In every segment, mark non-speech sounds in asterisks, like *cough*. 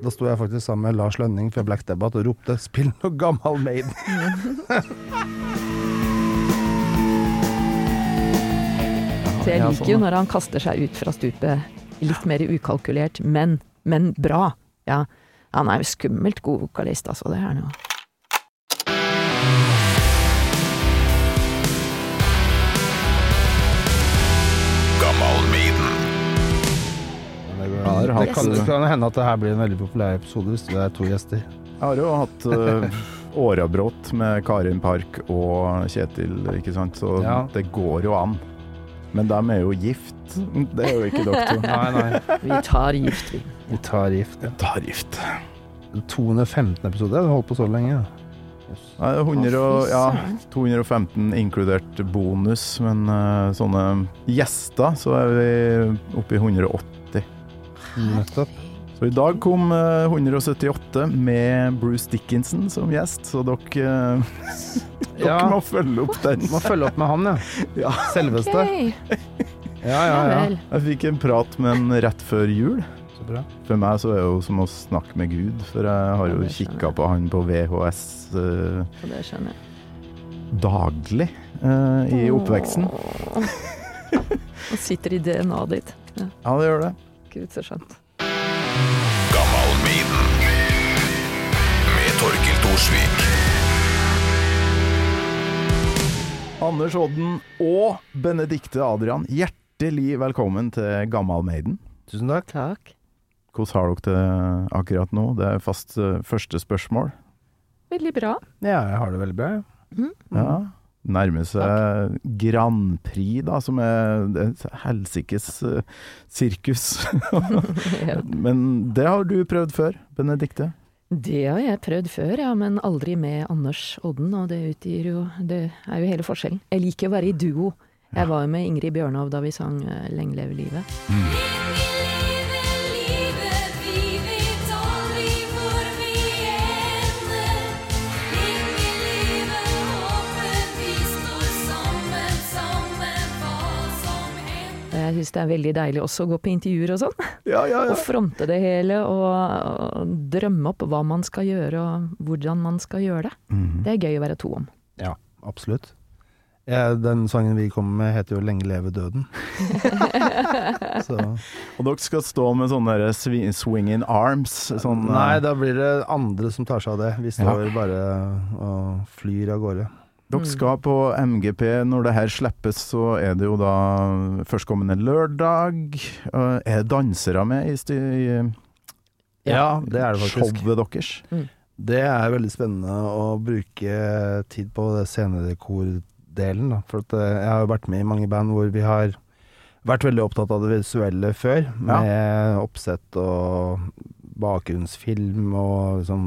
Da sto jeg faktisk sammen med Lars Lønning fra Black Debbath og ropte 'spill noe gammal Maiden'. *laughs* Så jeg liker sånn, jo når han kaster seg ut fra stupet litt mer ukalkulert, men, men bra. Ja, han er jo skummelt god vokalist, altså. Det er han jo. Har Det kan, det kan hende at det her blir en veldig populær episode hvis det er to gjester. Jeg har jo hatt *laughs* uh, årabrått med Karin Park og Kjetil, ikke sant, så Ja. det går jo an. Men de er jo gift. Det er jo ikke dere to. *laughs* Nei, nei. Vi tar gift, vi. Vi tar gift. Tar gift. 215 episoder, har du holdt på så lenge. Ja. Nei, 100 og, ja, 215 inkludert bonus, men uh, sånne gjester så er vi oppe i 180. Nettopp. Så i dag kom eh, 178 med Bruce Dickinson som gjest, så dere, eh, *laughs* dere Ja. må følge opp den. Må følge opp med han, ja. *laughs* Ja. Selveste. Okay. Ja, ja, ja. Jeg fikk en prat med han rett før jul. Så bra. For meg så er det jo som å snakke med Gud, for jeg har jo kikka på han på VHS uh, Så det skjønner jeg. daglig uh, i oppveksten. Og sitter i DNA-et ditt. Ja, Ja, det gjør det. Gud, så skjønt. Anders Odden og Benedikte Adrian, hjertelig velkommen til Gammal Maiden. Tusen takk. Takk. Hvordan har dere det akkurat nå? Det er fast eh, første spørsmål. Veldig bra. Ja, jeg har det veldig bra. Mm. Ja. Nærmer seg Grand Prix, da, som er et helsikes eh, sirkus. *laughs* Men det har du prøvd før, Benedikte? Det har jeg prøvd før, ja, men aldri med Anders Odden, og det utgir jo Det er jo hele forskjellen. Jeg liker å være i duo. Jeg var jo med Ingrid Bjørnov da vi sang eh, Lenge leve livet. Og Jeg syns det er veldig deilig også å gå på intervjuer og sånn. Ja, ja, *laughs* Og fronte det hele og, og drømme opp hva man skal gjøre og hvordan man skal gjøre det. Mhm. Det er gøy å være to om. Ja, absolutt. Ja, den sangen vi kommer med heter jo 'Lenge leve døden'. *laughs* Så Og dere skal stå med sånne swi- swinging arms? Sånn, eh, Nei, da blir det andre som tar seg av det. Vi Ja. står bare og flyr av gårde. Dere skal på MGP. Når det her slippes, så er det jo da førstkommende lørdag. Eh, Er dansere med i, sti... i Ja, det er det faktisk. showet deres? Det er veldig spennende å bruke tid på det scenedekordelen. For at eh, jeg har jo vært med i mange band hvor vi har vært veldig opptatt av det visuelle før. Med oppsett og bakgrunnsfilm og liksom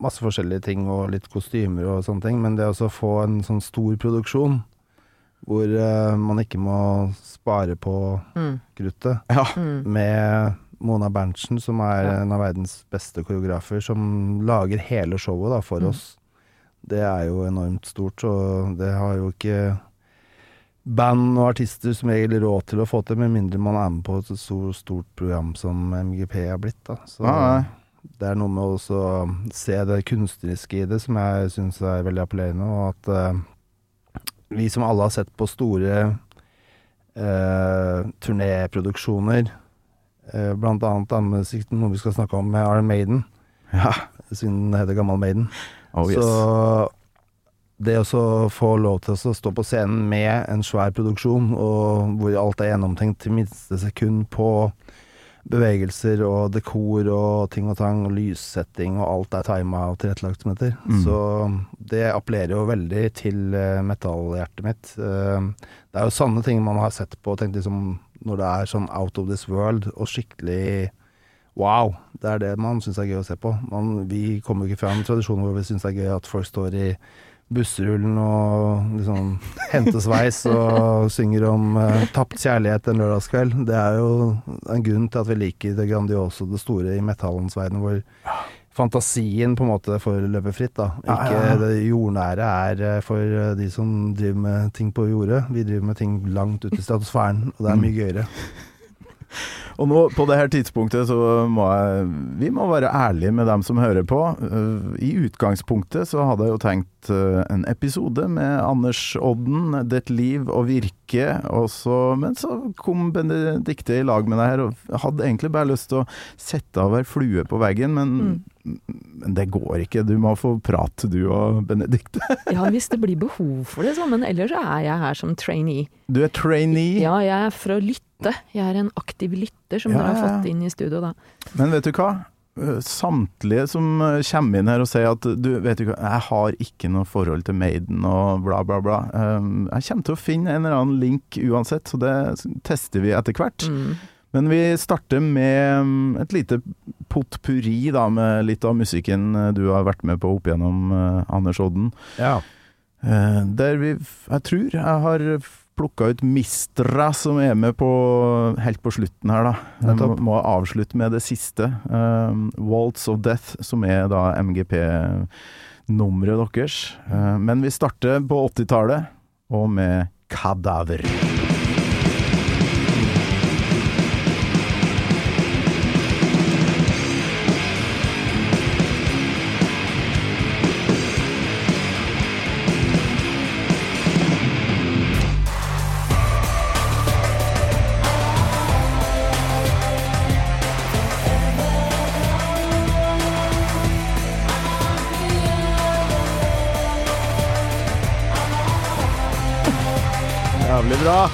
masse forskjellige ting og litt kostymer og sånne ting. Men det å få en sånn stor produksjon hvor uh, man ikke må spare på Mm. kruttet *laughs* Ja. Mm. med Mona Berntsen, som er Ja. en av verdens beste koreografer, som lager hele showet da, for Mm. oss. Det er jo enormt stort, og det har jo ikke band og artister som regel råd til å få til, med mindre man er med på et så stort program som MGP har blitt. Da. Så Nei, nei. Det er noe med å se det kunstneriske i det som jeg syns er veldig appellerende, og at uh, vi som alle har sett på store uh, turnéproduksjoner, uh, blant annet noe vi skal snakke om med Arne Maiden, Ja. siden den heter Gammal Maiden. Oh, yes. Så det å få lov til å stå på scenen med en svær produksjon, og hvor alt er gjennomtenkt til minste sekund på bevegelser og dekor og ting og tang, og lyssetting og alt er tima og tilrettelagt som heter. Mm. Så det appellerer jo veldig til eh, metallhjertet mitt. Eh, det er jo sånne ting man har sett på og tenkt liksom når det er sånn out of this world og skikkelig Wow, det er det man syns er gøy å se på. Man, vi kommer jo ikke fra en tradisjon hvor vi syns det er gøy at folk står i bussrullen og liksom hentesveis og synger om uh, tapt kjærlighet en lørdagskveld. Det er jo en grunn til at vi liker det grandiose og det store i metallens verden, hvor fantasien på en måte får løpe fritt. da. Ikke Ja, det jordnære er eh, for eh, de som driver med ting på jordet. Vi driver med ting langt ute i stratosfæren, og det er mye gøyere. *laughs* Og nå, på det her tidspunktet, så må jeg Vi må være ærlige med dem som hører på. Uh, I utgangspunktet så hadde jeg jo tenkt uh, en episode med Anders Odden, 'Det liv og virke, og så, men så kom Benedicte i lag med deg her, og hadde egentlig bare lyst til å sette av ei flue på veggen, men, men det går ikke. Du må få prate, du og Benedicte. *laughs* Ja, hvis det blir behov for det, så. Men ellers så er jeg her som trainee. Du er trainee. Ja, jeg er for å lytte. Jeg er en aktiv lytter som Ja, dere har fått inn i studio, da. Men vet du hva? Eh, Samtlige som eh, kommer inn her og sier at du, vet ikke, jeg har ikke noe forhold til Maiden og bla, bla, bla. Um, Jeg kommer til å finne en eller annen link uansett, så det tester vi etter hvert. Mm. Men vi starter med um, et lite potpurri da, med litt av musikken eh, du har vært med på opp gjennom, eh, Anders Odden. Ja. Eh, Der vi, jeg tror jeg har plukka ut Mistra, som er med på helt på slutten her, da. Jeg må, må avslutte med det siste. Um, Waltz of Death, som er da MGP-nummeret deres. Uh, men vi starter på 80-tallet, og med Kadaver. Bra.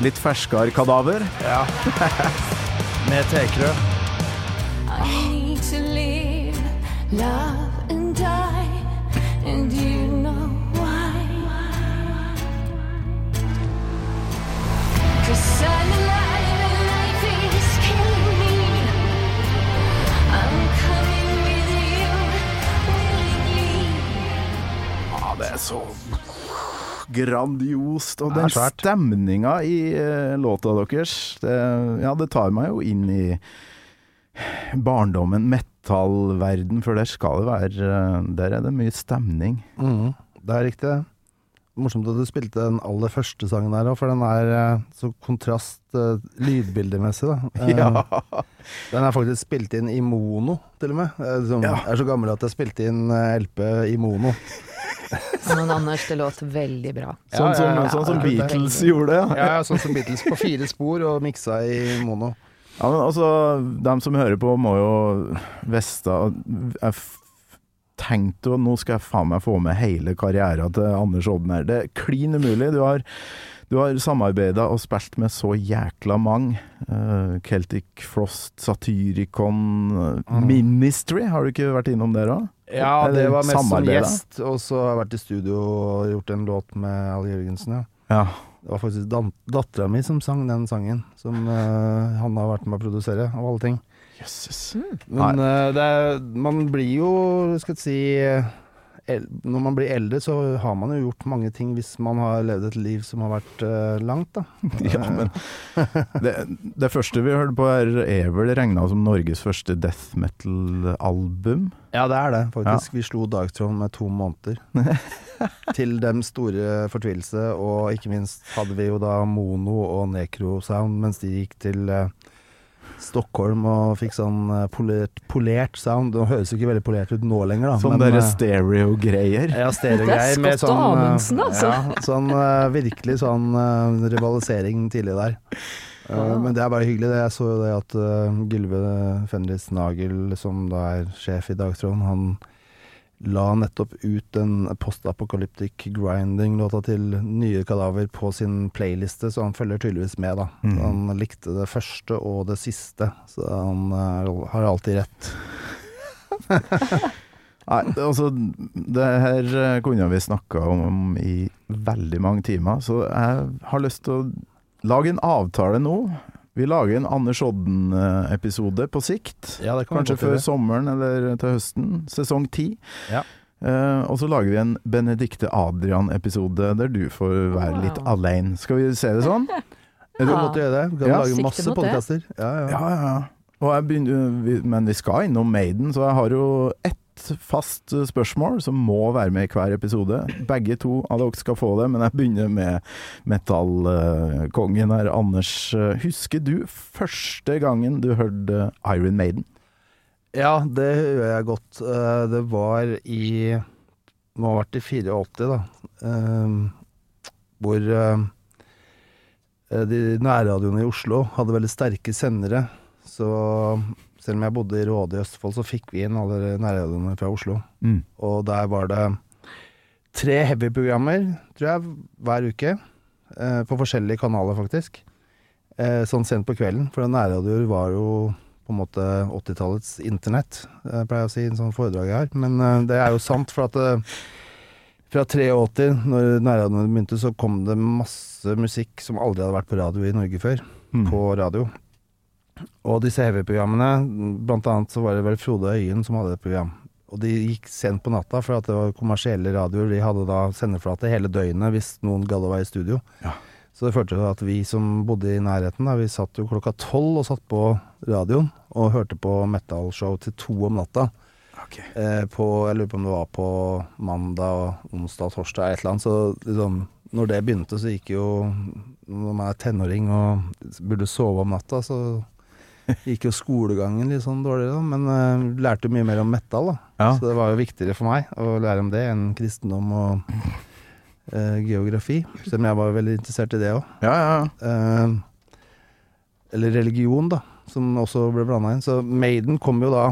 Litt ferskere Kadaver. Ja. *laughs* Med tekrø. I need to live, love and die, and you know er så grandiost. Og den stemninga i eh, låta deres, det, ja, det tar meg jo inn i barndommen, metallverden, for der skal det være eh, Der er det mye stemning. Mm, det er riktig. Morsomt at du spilte den aller første sangen der òg, for den er eh, så kontrast lydbildemessig. da. *laughs* Eh, Den er faktisk spilt inn i mono, til og med. Jeg er, Ja. så gammel at jeg spilte inn LP i mono. *laughs* Men Anders, det låt veldig bra. Sånn som, ja, ja. sånn som Ja, Beatles gjorde det. Ja. Ja, ja, sånn som Beatles på fire spor og miksa i mono. Ja, men altså, dem som hører på må jo vite Jeg tenkte jo nå skal jeg faen meg få med hele karrieren til Anders Odner. Det er klin umulig. Du har, du har samarbeida og spilt med så jækla mange. Uh, Celtic Frost, Satyricon, uh, Mm. Ministry, har du ikke vært innom der òg? Ja, det var mest som gjest, og så har jeg vært i studio og gjort en låt med Al Jørgensen, ja. Ja. Det var faktisk dan- dattera mi som sang den sangen, som uh, han har vært med å produsere, av alle ting. Jøsses. Men uh, det er, man blir jo, skal jeg si eh, Når man blir eldre, så har man jo gjort mange ting hvis man har levd et liv som har vært uh, langt, da. *laughs* Ja, men det, det første vi hørte på her, er vel regna som Norges første death metal-album. Ja, det er det, faktisk. Vi slo Dagtron med to måneder. *laughs* Til dem store fortvilelse, og ikke minst hadde vi jo da mono og nekrosound mens de gikk til eh, Stockholm og fikk sånn eh, polert, polert sound. Det høres jo ikke veldig polert ut nå lenger, da. Sånn derre eh, stereo-greier. ja, stereogreier *laughs* med sånn eh, Amundsen, altså. Ja, sånn virkelig sånn rivalisering tidlig der. Ah. Men det er bare hyggelig. Jeg så jo det at Gylve Fenris Nagel, som da er sjef i Dagtråden, han la nettopp ut den post-apocalyptic grinding-låta til Nye Kadaver på sin playliste, så han følger tydeligvis med, da. Mm. Han likte det første og det siste, så han er, har alltid rett. *laughs* Nei, altså Det her eh, kunne vi snakka om i veldig mange timer, så jeg har lyst til å lage en avtale nå. Vi lager en Anders Odden-episode på sikt. Ja, det kan Kanskje før sommeren eller til høsten. Sesong ti. Ja. Eh, og så lager vi en Benedicte Adrian-episode der du får være Wow. litt alene. Skal vi se det sånn? *laughs* Vi kan måtte godt gjøre det. Vi kan Ja. lage masse podkaster. Ja, ja. Ja, ja, ja. Og begynner, vi, men vi skal innom Maiden, så jeg har jo ett fast eh, spørsmål som må være med i hver episode. Begge to av dere skal få det, men jeg begynner med metallkongen her. Anders, eh, husker du første gangen du hørte Iron Maiden? Ja, det gjør jeg godt. Eh, Det var i Det Må ha vært i 84, da. Eh, Hvor de nærradioene i Oslo hadde veldig sterke sendere. Så selv om jeg bodde i Råde i Østfold, så fikk vi inn alle nærradioene fra Oslo. Mm. Og der var det tre heavy-programmer, tror jeg, hver uke. eh, På forskjellige kanaler, faktisk. Eh, Sånn sent på kvelden. For nærradioer var jo på en måte 80-tallets internett, eh, pleier jeg å si i en sånn foredrag jeg har. Men eh, det er jo sant, for at eh, fra 83, når nærradioene begynte, så kom det masse musikk som aldri hadde vært på radio i Norge før. Mm. På radio. Og disse heavy-programmene, blant annet så var det vel Frode Øyen som hadde et program. Og de gikk sent på natta, for at det var kommersielle radioer. De hadde da sendeflate hele døgnet hvis noen gadd å være i studio. Ja. Så det førte til at vi som bodde i nærheten, da, vi satt jo klokka tolv og satt på radioen og hørte på metal-show til to om natta. Okay. Eh, på, jeg lurer på om det var på mandag, onsdag, torsdag, et eller annet. Så liksom, når det begynte, så gikk jo Når man er tenåring og burde sove om natta, så *laughs* gikk jo skolegangen litt sånn dårlig, da. Men uh, lærte mye mer om metal, da. Ja. Så det var jo viktigere for meg å lære om det enn kristendom og uh, geografi. Selv om jeg var veldig interessert i det òg. Ja, ja, ja. eller religion, da, som også ble blanda inn. Så Maiden kom jo da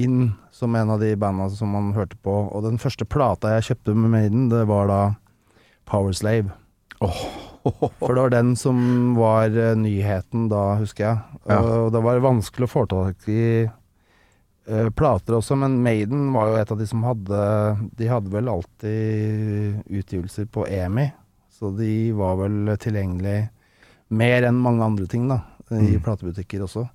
inn som en av de banda som man hørte på. Og den første plata jeg kjøpte med Maiden, det var da Power Slave. *laughs* For det var den som var eh, nyheten da, husker jeg. Ja. Og det var vanskelig å få tak i eh, plater også, men Maiden var jo et av de som hadde De hadde vel alltid utgivelser på EMI, så de var vel tilgjengelig mer enn mange andre ting, da. I Mm. platebutikker også.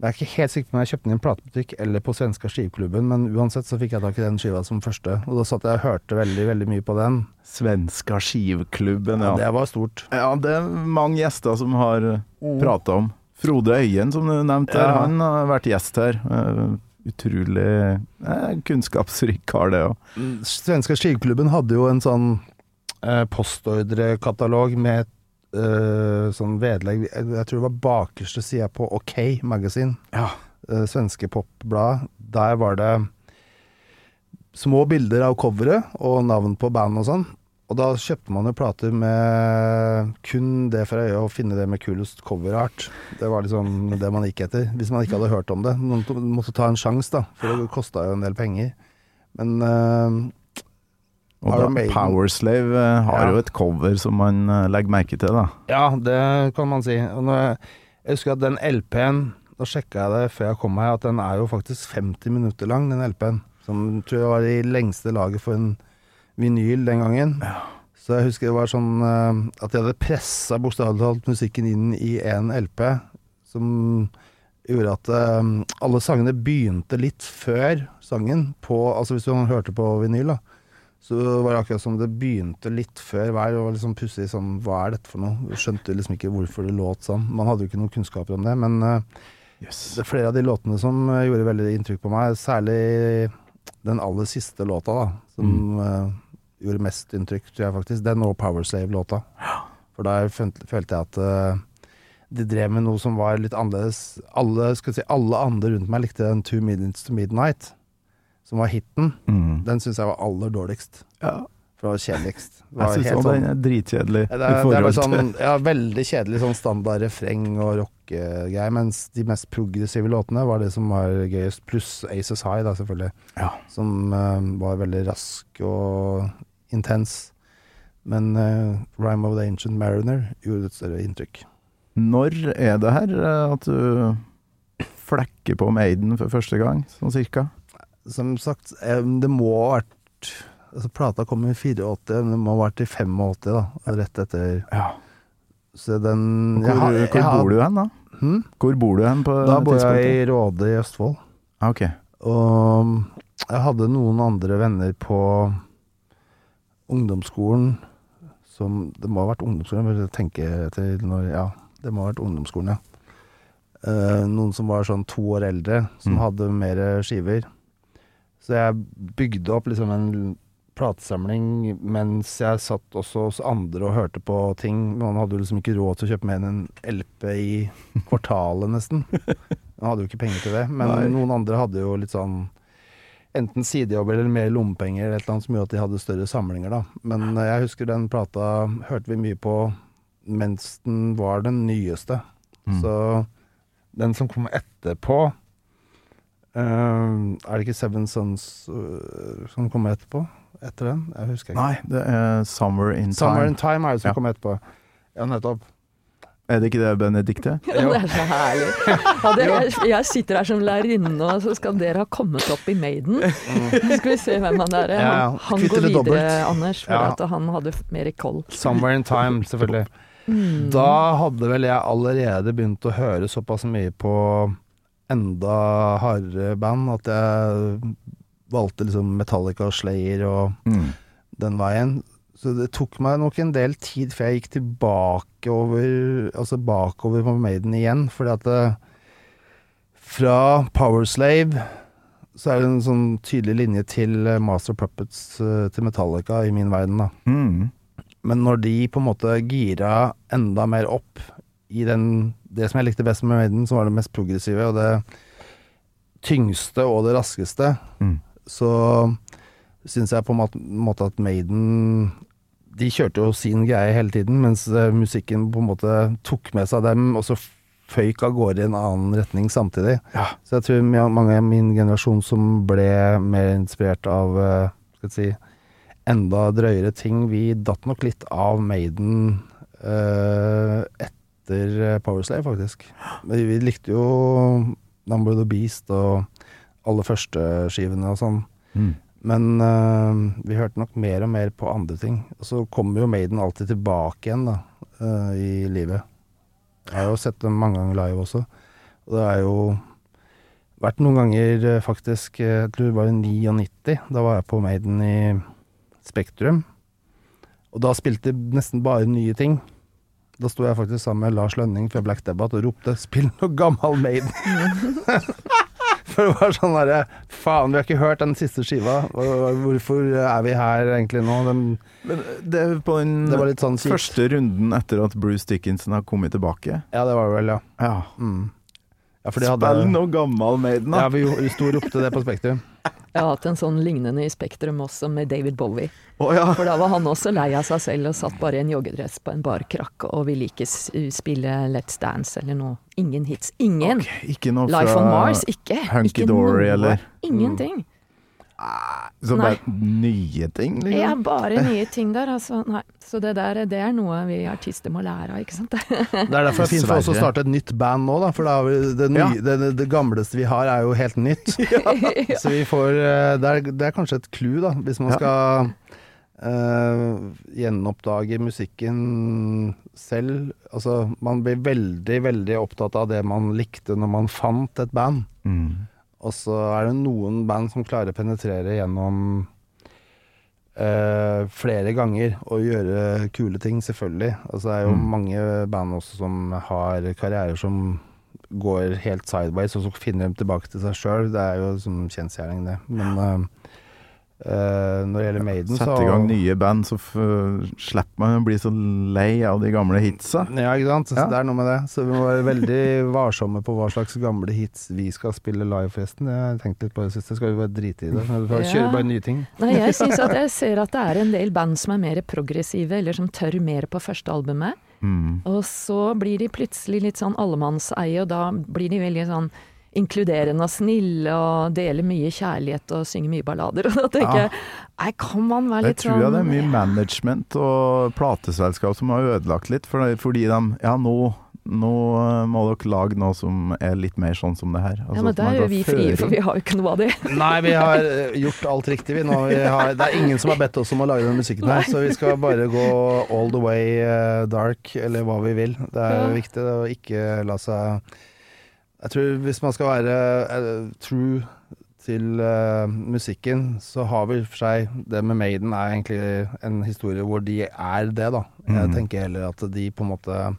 Jeg er ikke helt sikker på om jeg kjøpte den i en platebutikk eller på svenska skivklubben, men uansett så fikk jeg tak i den skiva som første. Og da satt jeg og hørte veldig, veldig mye på den. Svenska skivklubben, Ja, ja. det var stort. Ja, det er mange gjester som har prata om. Frode Øyen, som du nevnte, her, Ja. han har vært gjest her. Eh, utrolig eh, kunnskapsrik kar, det òg. Svenska skivklubben hadde jo en sånn eh, postordrekatalog med eh, sånn vedlegg Jeg, jeg tror det var bakerste sida på OK Magasin. Ja. uh, svenske popblad. Der var det små bilder av coveret og navn på band og sånn. Og da kjøpte man jo plater med kun det for øye å finne det med kulest coverart. Det var liksom det man gikk etter, hvis man ikke hadde hørt om det. Man måtte ta en sjanse, da, for det kosta jo en del penger. Men eh, Og Iron da, Powerslave eh, har Ja. jo et cover som man eh, legger merke til, da. Ja, det kan man si. Jeg, jeg husker at den LP-en Da sjekka jeg det før jeg kom her, at den er jo faktisk 50 minutter lang, den LP-en. Som tror jeg var i lengste laget for en vinyl den gangen. Så jeg husker det var sånn eh, at de hadde pressa bokstavelig talt musikken inn i en LP, som gjorde at alle sangene begynte litt før sangen på Altså hvis man hørte på vinyl, da. Så var det akkurat som det begynte litt før hver. Det var liksom pussig sånn Hva er dette for noe? Jeg skjønte liksom ikke hvorfor det låt sånn. Man hadde jo ikke noen kunnskaper om det. Men yes. det er flere av de låtene som eh, gjorde veldig inntrykk på meg. Særlig den aller siste låta, da. Som eh, gjorde mest inntrykk, tror jeg faktisk. Den og Powerslave-låta. For der følte, jeg at uh, de drev med noe som var litt annerledes. Alle, si, alle andre rundt meg likte den Two Minutes to Midnight, som var hiten. Mm. Den syns jeg var aller dårligst. Ja. For det var kjedeligst. Det Jeg var syns helt òg sånn- den er dritkjedelig. Det, er, det er sånn ja, veldig kjedelig sånn standard refreng og rockegreier, mens de mest progressive låtene var det som var gøyest, pluss Aces High, da selvfølgelig, Ja. som uh, var veldig rask og intens. Men uh, Rhyme of the Ancient Mariner gjorde et større inntrykk. Når er det her eh, at du flekker på Maiden for første gang, sånn cirka? Som sagt, det må ha vært altså, Plata kom i 84, men det må ha vært i 85, da. Rett etter Ja. Så den Hvor, jeg har- hvor jeg har- bor du hen, da? Hmm? Hvor bor du hen på Da bor jeg i Råde i Østfold. Ah. Og jeg hadde noen andre venner på ungdomsskolen som Det må ha vært ungdomsskolen, jeg må tenke etter når Ja, det må ha vært ungdomsskolen, ja. Eh, noen som var sånn to år eldre, som Mm. hadde mer skiver. Så jeg bygde opp liksom en platesamling mens jeg satt også hos andre og hørte på ting. Man hadde jo liksom ikke råd til å kjøpe mer enn en LP i kvartalet, nesten. Man hadde jo ikke penger til det. Men Nei. noen andre hadde jo litt sånn enten sidejobb eller mer lommepenger eller et eller annet som gjorde at de hadde større samlinger, da. Men jeg husker den plata hørte vi mye på mens den var den nyeste. Mm. Så den som kom etterpå eh, Er det ikke Seven Sons uh, som kommer etterpå? Etter den? Jeg husker ikke. Nei, det er Summer in Summer in Time. Time er det som Ja. kommer etterpå. Ja, nettopp. Er det ikke det, Benedicte? *laughs* Ja, det er så herlig. Ja, det, jeg, jeg sitter her som lærerinne, og så skal dere ha kommet opp i Maiden. Skal vi se hvem han er. Han, han går videre, dobbelt. Anders, for Ja. at han hadde mer koll. Somewhere in Time, selvfølgelig. Mm. Da hadde vel jeg allerede begynt å høre såpass mye på enda hardere band at jeg valgte liksom Metallica og Slayer og Mm. den veien. Så det tok meg nok en del tid før jeg gikk tilbake over Altså bakover på Maiden igjen, fordi at det, fra Powerslave så er det en sånn tydelig linje til eh, Master Puppets eh, til Metallica i min verden, da. Mm. Men når de på en måte gira enda mer opp i den Det som jeg likte best med Maiden, som var det mest progressive og det tyngste og det raskeste, Mm. så syns jeg på en måte at Maiden De kjørte jo sin greie hele tiden, mens eh, musikken på en måte tok med seg dem, og så føyk av gårde i en annen retning samtidig. Ja. Så jeg tror mange av min generasjon som ble mer inspirert av eh, skal jeg si, enda drøyere ting, vi datt nok litt av Maiden eh, etter eh, Powerslave, faktisk. Vi, Vi likte jo Number of the Beast og alle første skivene og sånn. Mm. Men uh, vi hørte nok mer og mer på andre ting. Og så kommer jo Maiden alltid tilbake igjen, da, uh, i livet. Jeg har jo sett dem mange ganger live også. Og det er jo vært noen ganger faktisk Jeg tror det var i 99. Da var jeg på Maiden i Spektrum. Og da spilte nesten bare nye ting. Da sto jeg faktisk sammen med Lars Lønning fra Black Debate og ropte 'spill noe gammel Maiden'. *laughs* For det var sånn derre Faen, vi har ikke hørt den siste skiva. Hvorfor er vi her egentlig nå? Den, Men det på den det var litt sånn første runden etter at Bruce Dickinson har kommet tilbake. Ja, det var det vel, ja. Ja. Mm. Ja for de hadde, Spill noe gammel Maiden, Ja, da! vi, vi sto og ropte det på Spektrum. Jeg har hatt en sånn lignende i Spektrum også, med David Bowie. Oh, ja. For da var han også lei av seg selv og satt bare i en joggedress på en barkrakk og ville ikke spille Let's Dance eller noe. Ingen hits. Ingen! Okay, ikke noe Life fra on Mars, ikke. Hunky ikke Dory, noe. eller? Ingenting. Så Nei. bare nye ting, liksom? Ja, bare nye ting der, altså. Nei. Så det der, det er noe vi artister må lære av, ikke sant. *laughs* Det er derfor det er fint for oss å starte et nytt band nå, da. For da har vi, det, nye, Ja. det, det, gamleste vi har, er jo helt nytt. *laughs* *laughs* Så vi får eh, det er, det er kanskje et clou, da, hvis man Ja. skal Uh, gjenoppdage musikken selv. Altså, man blir veldig, veldig opptatt av det man likte når man fant et band. Mm. Og så er det noen band som klarer å penetrere gjennom eh, flere ganger og gjøre kule ting, selvfølgelig. Altså, det er jo Mm. mange band også som har karrierer som går helt sideways, og så finner de tilbake til seg sjøl. Det er jo som kjensgjerning, det. Men eh, eh, når det gjelder Maiden, så Sette i gang nye band, så slipper man å bli så lei av de gamle hitsa. Ja, ikke sant. Så Ja. Det er noe med det. Så vi må være veldig varsomme på hva slags gamle hits vi skal spille live, forresten. Jeg har tenkt litt på det siste. Skal vi bare drite i det? Bare Ja. Kjøre bare nye ting. Nei, jeg syns at jeg ser at det er en del band som er mer progressive, eller som tør mer på første albumet. Mm. Og så blir de plutselig litt sånn allemannseie, og da blir de veldig sånn inkluderende og snille og deler mye kjærlighet og synger mye ballader. *laughs* Og da tenker Ja. jeg nei, kan man være Jeg litt tror jeg sånn det er mye management og plateselskap som har ødelagt litt, for- fordi de Ja, nå, nå eh, må dere lage noe som er litt mer sånn som det her. Ja, Altså, men at der er jo vi frie, for vi har jo ikke noe av det. *laughs* Nei, vi har eh, gjort alt riktig, vi. Nå, vi har, det er ingen som har bedt oss om å lage den musikken her, så vi skal bare gå all the way eh, dark, eller hva vi vil. Det er Ja. viktig å ikke la seg Jeg tror hvis man skal være eh, true til uh, musikken, så har vi for seg Det med Maiden er egentlig en historie hvor de er det, da. Jeg Mhm. tenker heller at de på en måte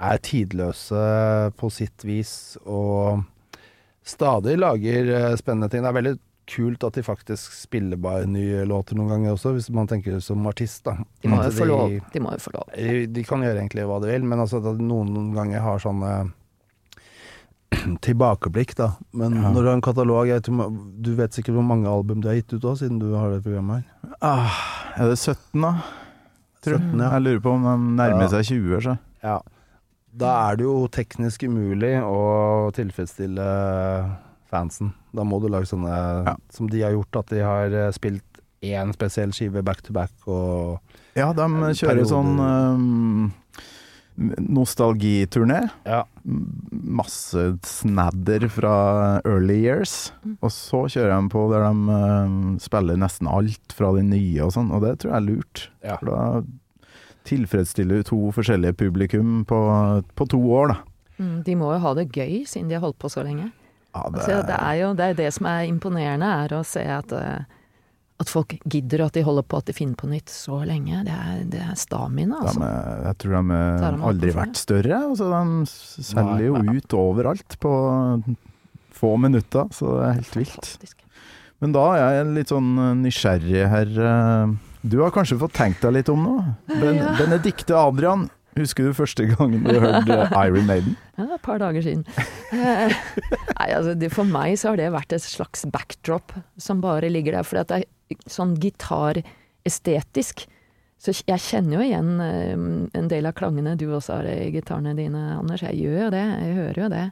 er tidløse på sitt vis, og stadig lager uh, spennende ting. Det er veldig kult at de faktisk spiller bare nye låter noen ganger også, hvis man tenker som artist, da. De må jo få lov. De de, de kan gjøre egentlig hva de vil, men altså at noen ganger har sånne *clears throat* tilbakeblikk, da. Men Ja. når du har en katalog Du vet sikkert hvor mange album du har gitt ut òg, siden du har det programmet her. ah, Er det 17, da? Tror 17, ja. Jeg lurer på om de nærmer seg 20, så. Ja. Da er det jo teknisk umulig å tilfredsstille fansen. Da må du lage sånne Ja. som de har gjort, at de har eh, spilt én spesiell skive back to back og Ja, de kjører Perioder. sånn um, nostalgiturné. Ja. Masse snadder fra early years. Mm. Og så kjører de på der de uh, spiller nesten alt fra det nye og sånn, og det tror jeg er lurt. Ja. For da tilfredsstiller du to forskjellige publikum på, på to år, da. Mm, De må jo ha det gøy, siden de har holdt på så lenge. Ja, det, Altså, det er jo det, er det som er imponerende, er å se at, eh, at folk gidder at de holder på at de finner på nytt så lenge. Det er, det er stamina, altså. er, jeg tror de har aldri vært større. Altså, de selger jo ut overalt på få minutter, så det er helt vilt. Men da er jeg litt sånn nysgjerrig her. eh. Du har kanskje fått tenkt deg litt om noe? Ben Ja. Benedicte Adrian, husker du første gangen du hørte Iron Maiden? *laughs* Ja, et par dager siden. *laughs* Eh, Nei, altså, det, for meg så har det vært et slags backdrop som bare ligger der. For det er sånn gitarestetisk. Så jeg kjenner jo igjen eh, en del av klangene du også har i gitarene dine, Anders. Jeg gjør jo det, jeg hører jo det.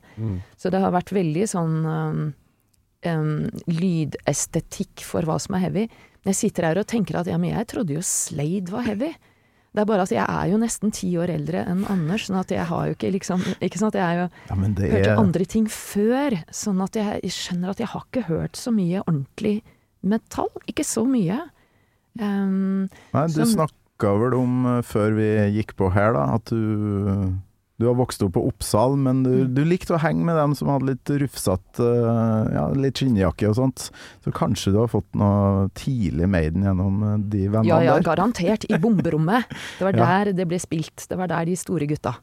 Så det har vært veldig sånn um, um, lydestetikk for hva som er heavy. Men jeg sitter her og tenker at ja, men jeg trodde jo Slade var heavy. Det er bare at jeg er jo nesten ti år eldre enn Anders, sånn at jeg har jo ikke liksom Ikke sant, jeg har jo Ja, er andre ting før, sånn at jeg skjønner at jeg har ikke hørt så mye ordentlig metall. Ikke så mye. Um, Nei, du som- snakka vel om eh, før vi gikk på her, da, at du du har vokst opp på Oppsal, men du, Mm. du likte å henge med dem som hadde litt rufsete Ja, litt skinnjakke og sånt. Så kanskje du har fått noe tidlig Maiden gjennom eh, de vennene der? ja ja, der? garantert. I bomberommet. Det var *laughs* Ja. der det ble spilt. Det var der de store gutta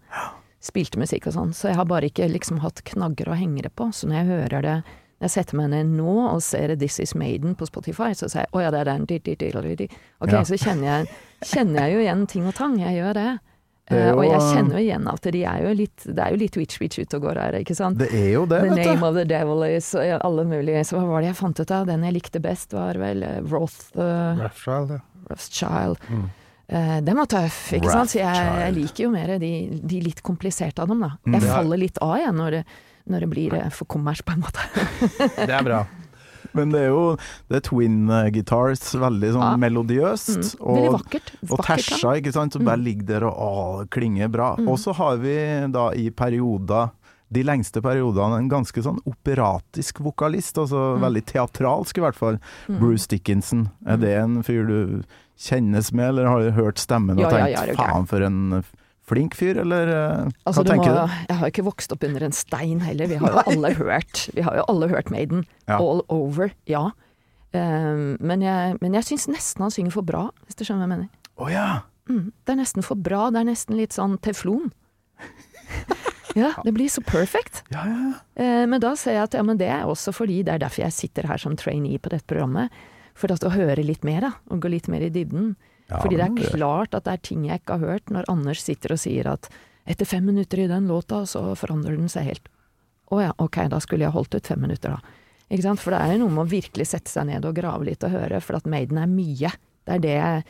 spilte musikk og sånn. Så jeg har bare ikke liksom hatt knagger å henge det på. Så når jeg hører det når jeg setter meg ned nå og ser This Is Maiden på Spotify, så sier jeg å ja, det er den. Ok, Ja. så kjenner jeg, kjenner jeg jo igjen ting og tang. Jeg gjør det. Det er Eh, og jeg kjenner jo igjen at de er jo litt, det er jo litt witch-witch ute og går her, ikke sant? Det er jo det, The vet Name du. of the Devil is alle mulige. Så hva var det jeg fant ut av? Den jeg likte best var vel eh, Roth uh, Rothschild, ja. Rothschild. Mm. Uh, den var tøff, ikke sant? Så jeg, jeg liker jo mer de, de litt kompliserte av dem, da. Mm. Jeg faller litt av igjen når det, når det blir eh, for kommers, på en måte. Det er bra. *laughs* Men det er jo det er twin eh, guitars, veldig sånn Ja. melodiøst. Mm. Veldig Og, vakkert. og tersa, ikke sant, som Mm. bare ligger der og å, klinger bra. Mm. Og så har vi da i perioder de lengste periodene en ganske sånn operatisk vokalist, altså Mm. veldig teatralsk i hvert fall. Mm. Bruce Dickinson. Er Mm. det en fyr du kjennes med, eller har du hørt stemmen og Ja, tenkt ja, ja, faen for en flink fyr, eller eh, Altså, hva du må, tenker du? jeg har ikke vokst opp under en stein heller. Vi *laughs* har jo alle hørt Vi har jo alle hørt Maiden. Ja. All over, ja. Um, men jeg, men jeg syns nesten han synger for bra, hvis du skjønner hva jeg mener. Oh, ja! Mm, det er nesten for bra. Det er nesten litt sånn teflon. *laughs* ja, det blir så perfect. Ja, ja, ja. Eh, men da ser jeg at ja, men det er også fordi det er derfor jeg sitter her som trainee på dette programmet. For å høre litt mer, da. Og gå litt mer i dybden. Ja, fordi det er klart at det er ting jeg ikke har hørt, når Anders sitter og sier at etter fem minutter i den låta, så forandrer den seg helt. Å ja, ok, da skulle jeg holdt ut fem minutter, da. Ikke sant? For det er jo noe med å virkelig sette seg ned og grave litt og høre, for at Maiden er mye. Det er det jeg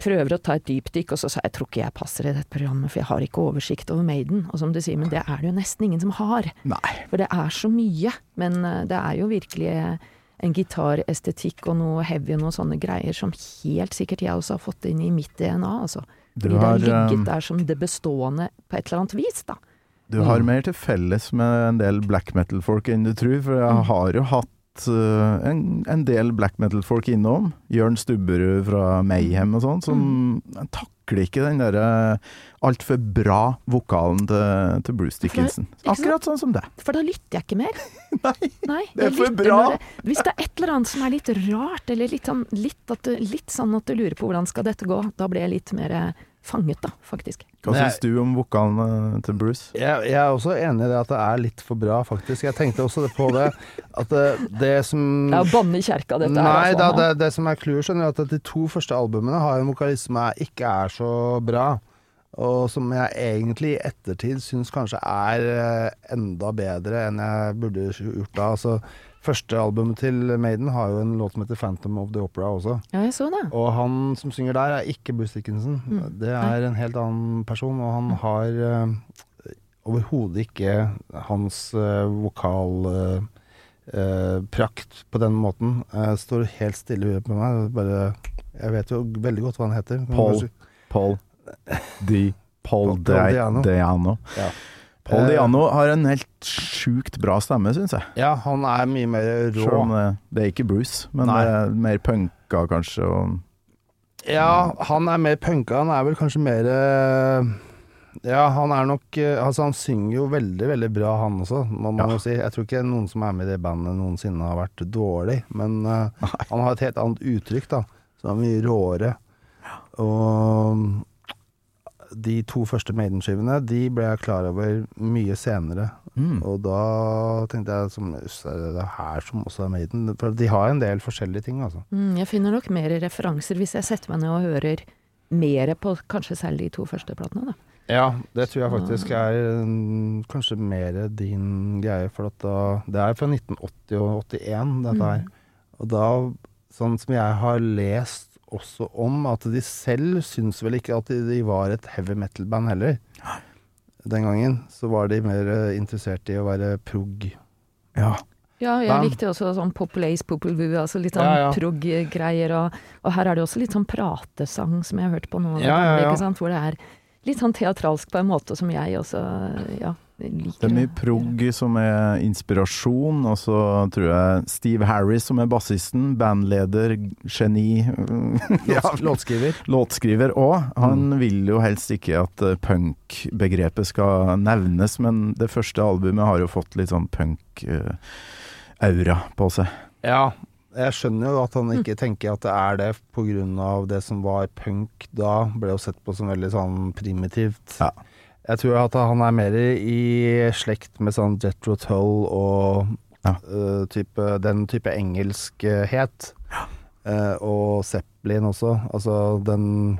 prøver å ta et dypdykk, og så sa jeg jeg tror ikke jeg passer i dette programmet, for jeg har ikke oversikt over Maiden. Og som du sier, men det er det jo nesten ingen som har. Nei. For det er så mye. Men eh, det er jo virkelig en gitarestetikk og noe heavy og noen sånne greier som helt sikkert jeg også har fått inn i mitt DNA, altså. Fordi det har har ligget eh, der som det bestående på et eller annet vis, da. Du har mer til felles med en del black metal-folk enn du tror, for jeg har jo hatt eh, en, en del black metal-folk innom. Jørn Stubberud fra Mayhem og sånn, som takler ikke den derre altfor bra vokalen til, til Bruce Dickinson. Akkurat sånn som det. For da lytter jeg ikke mer. *laughs* Nei. det er for bra. det- Hvis det er et eller annet som er litt rart, eller litt sånn, litt, at du, litt sånn at du lurer på hvordan skal dette gå, da blir jeg litt mer eh, fanget, da, faktisk. Hva syns du om vokalen eh, til Bruce? Jeg, jeg er også enig i det at det er litt for bra, faktisk. Jeg tenkte også på det. At det, det som Det er å banne i kjerka, dette Nei her. da, altså. det, det som er clouet, skjønner du, at de to første albumene har en vokalist som er, ikke er så bra. Og som jeg egentlig i ettertid syns kanskje er eh, enda bedre enn jeg burde gjort da. Altså, første albumet til Maiden har jo en låt som heter 'Phantom of the Opera' også. Ja, jeg så det. Og han som synger der, er ikke Bruce Dickinson. Mm. Det er en helt annen person, og han har uh, overhodet ikke hans uh, vokal uh, eh, prakt på den måten. Står helt stille i huet på meg. Bare, jeg vet jo veldig godt hva han heter. Paul. Paul *laughs* Di Paul Paul Di- Diano. Diano. Ja. Paul Eh, har en helt sjukt bra stemme, syns jeg. Ja, han er mye mer Selv om rå. det, det er ikke Bruce, men Nei. det er mer punka kanskje. Og, Ja, han er mer punka. Han er vel kanskje mer eh, Ja, han er nok eh, Altså, han synger jo veldig, veldig bra, han også, må man Ja. jo si. Jeg tror ikke noen som er med i det bandet noensinne har vært dårlig, men uh, han har et helt annet uttrykk, da. Så han er mye råere. Og de to første Maiden-skivene, de ble jeg klar over mye senere. mm. Og da tenkte jeg som er det her som også er Maiden? For de har en del forskjellige ting, altså. Mm, jeg finner nok mer referanser hvis jeg setter meg ned og hører mer på kanskje særlig de to første platene, da. Ja, det tror jeg faktisk er mm, kanskje mer din greie, for at da Det er fra 1980 og 81, dette her. Og da, sånn som jeg har lest også om, at de selv syns vel ikke at de, var et heavy metal-band heller. Den gangen så var de mer eh, interessert i å være prog. Ja. Ja, jeg Bam. likte også sånn Populace, Populvu, altså litt sånn Ja, ja. prog-greier. Og, og her er det også litt sånn pratesang som jeg har hørt på nå, Ja, ja, ja. Ikke sant? hvor det er litt sånn teatralsk på en måte som jeg også ja. Det er mye prog som er inspirasjon, og så tror jeg Steve Harris som er bassisten, bandleder, geni, *laughs* ja, *laughs* Låtskriver. låtskriver òg. Han vil jo helst ikke at eh, punk-begrepet skal nevnes, men det første albumet har jo fått litt sånn punk-aura på seg. Ja, jeg skjønner jo at han ikke tenker at det er det av det som var punk da, ble jo sett på som veldig sånn primitivt. Ja. Jeg tror at han er mer i slekt med sånn Jethro Tull og Ja. uh, type, den type engelskhet. Eh, og Zeppelin også. Altså den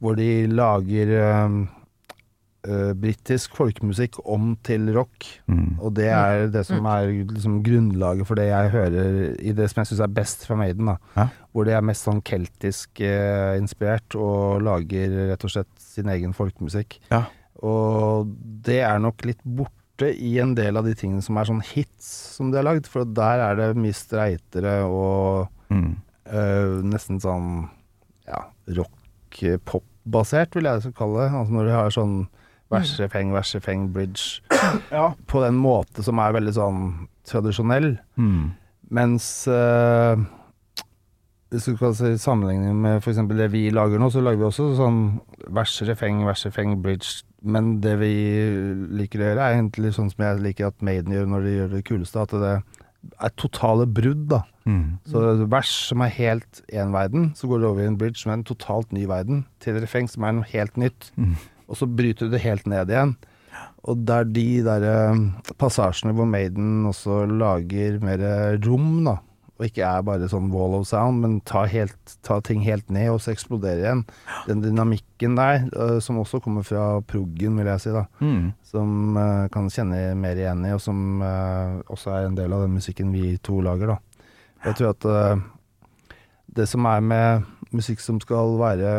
hvor de lager uh, uh britisk folkemusikk om til rock. Mm. Og det er det som er liksom grunnlaget for det jeg hører i det som jeg syns er best fra Maiden. da Ja. Hvor de er mest sånn keltisk uh, inspirert, og lager rett og slett sin egen folkemusikk. Ja. Og det er nok litt borte i en del av de tingene som er sånn hits som de har lagd, for der er det mye streitere og Mm. eh, nesten sånn ja, rock-pop-basert, vil jeg så kalle det. Altså når de har sånn versefeng, versefeng, bridge. *coughs* På den måte som er veldig sånn tradisjonell. Mm. Mens eh, hvis du kan si sammenligning med f.eks. det vi lager nå, så lager vi også sånn vers, refreng, vers, refreng, bridge. Men det vi liker å gjøre, er egentlig sånn som jeg liker at Maiden gjør når de gjør det kuleste, at det er totale brudd, da. Mm. Så vers som er helt én verden, så går det over i en bridge som er en totalt ny verden, til refreng som er noe helt nytt. Mm. Og så bryter du det helt ned igjen. Og det er de der eh, passasjene hvor Maiden også lager mer rom, da. Og ikke er bare sånn wall of sound, men ta, helt, ta ting helt ned, og så eksploderer igjen. Den dynamikken der, eh, som også kommer fra proggen, vil jeg si, da. Mm. Som uh, kan kjenne mer igjen i, og som uh, også er en del av den musikken vi to lager, da. Jeg tror at uh, det som er med musikk som skal være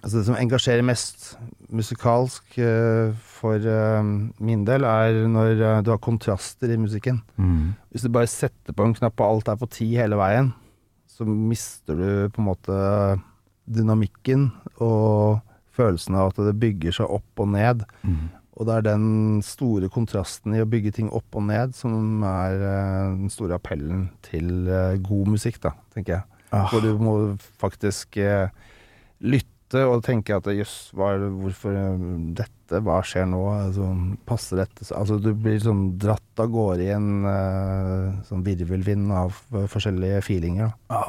Altså det som engasjerer mest musikalsk eh, for eh, min del, er når eh, du har kontraster i musikken. Mm. Hvis du bare setter på en knapp og alt er på ti hele veien, så mister du på en måte dynamikken og følelsen av at det bygger seg opp og ned. Mm. og det er den store kontrasten i å bygge ting opp og ned som er eh, den store appellen til god musikk, da, tenker jeg. Ah. Hvor du må faktisk eh, lytte og tenker at jøss, hvorfor eh, dette, hva skjer nå? Altså, passer dette så- Altså du blir sånn dratt av gårde i en uh, sånn virvelvind av forskjellige feelinger, da.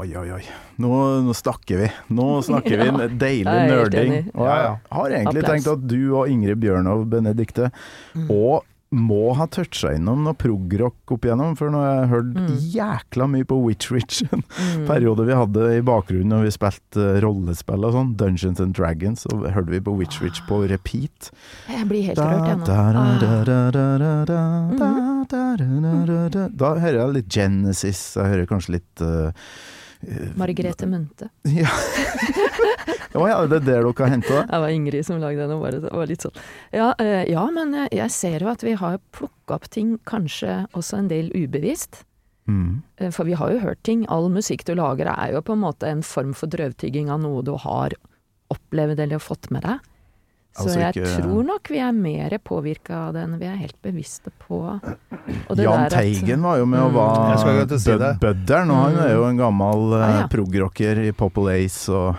Oi, oi, oi. Nå, nå snakker vi. Nå snakker vi *laughs* Ja, deilig er nerding. Og Ja, jeg ja. har egentlig Applaus. tenkt at du og Ingrid Bjørnov Benedikte Mm. og må ha toucha innom noe progrock opp igjennom, for nå har jeg hørt Mm. jækla mye på Witch Witch. En Mm. periode vi hadde i bakgrunnen når vi spilte eh, rollespill og sånn, Dungeons and Dragons, så hørte vi på Witch Witch på repeat. Jeg blir helt rørt, jeg nå. da, Ah. Mhm. hører jeg litt Genesis, jeg hører kanskje litt uh, eh, Margrethe Munthe. Ja. Å ja, det er der dere har henta det? Det var Ingrid som lagde den, og bare, det var litt sånn. Ja, eh, ja, men eh, jeg ser jo at vi har plukka opp ting kanskje også en del ubevisst. Mm. Eh, For vi har jo hørt ting. All musikk du lager er jo på en måte en form for drøvtygging av noe du har opplevd eller fått med deg. Så Altså jeg tror nok vi er mer påvirka av det enn vi er helt bevisste på. Og det Jan der at- Teigen var jo med og Mm. var ikke å si bødderen, det. og han Mm. er jo en gammel Ah, ja. progrocker i Popple Ace og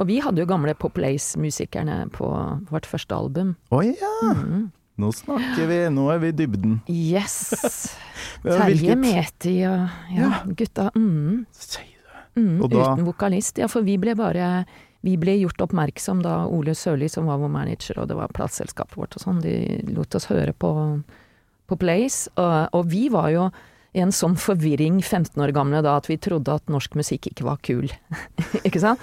Og vi hadde jo gamle Pop Lace-musikerne på vårt første album. Å ja! Mm. Nå snakker vi, nå er vi i dybden. Yes! *laughs* Terje Meti og ja, gutta. Mm. Mm, Og da- Uten vokalist. Ja, for vi ble bare Vi ble gjort oppmerksom da Ole Sørli, som var vår manager, og det var plateselskapet vårt og sånn, de lot oss høre på, på Place. Og, og vi var jo i en sånn forvirring 15 år gamle da at vi trodde at norsk musikk ikke var kul. *laughs* ikke sant?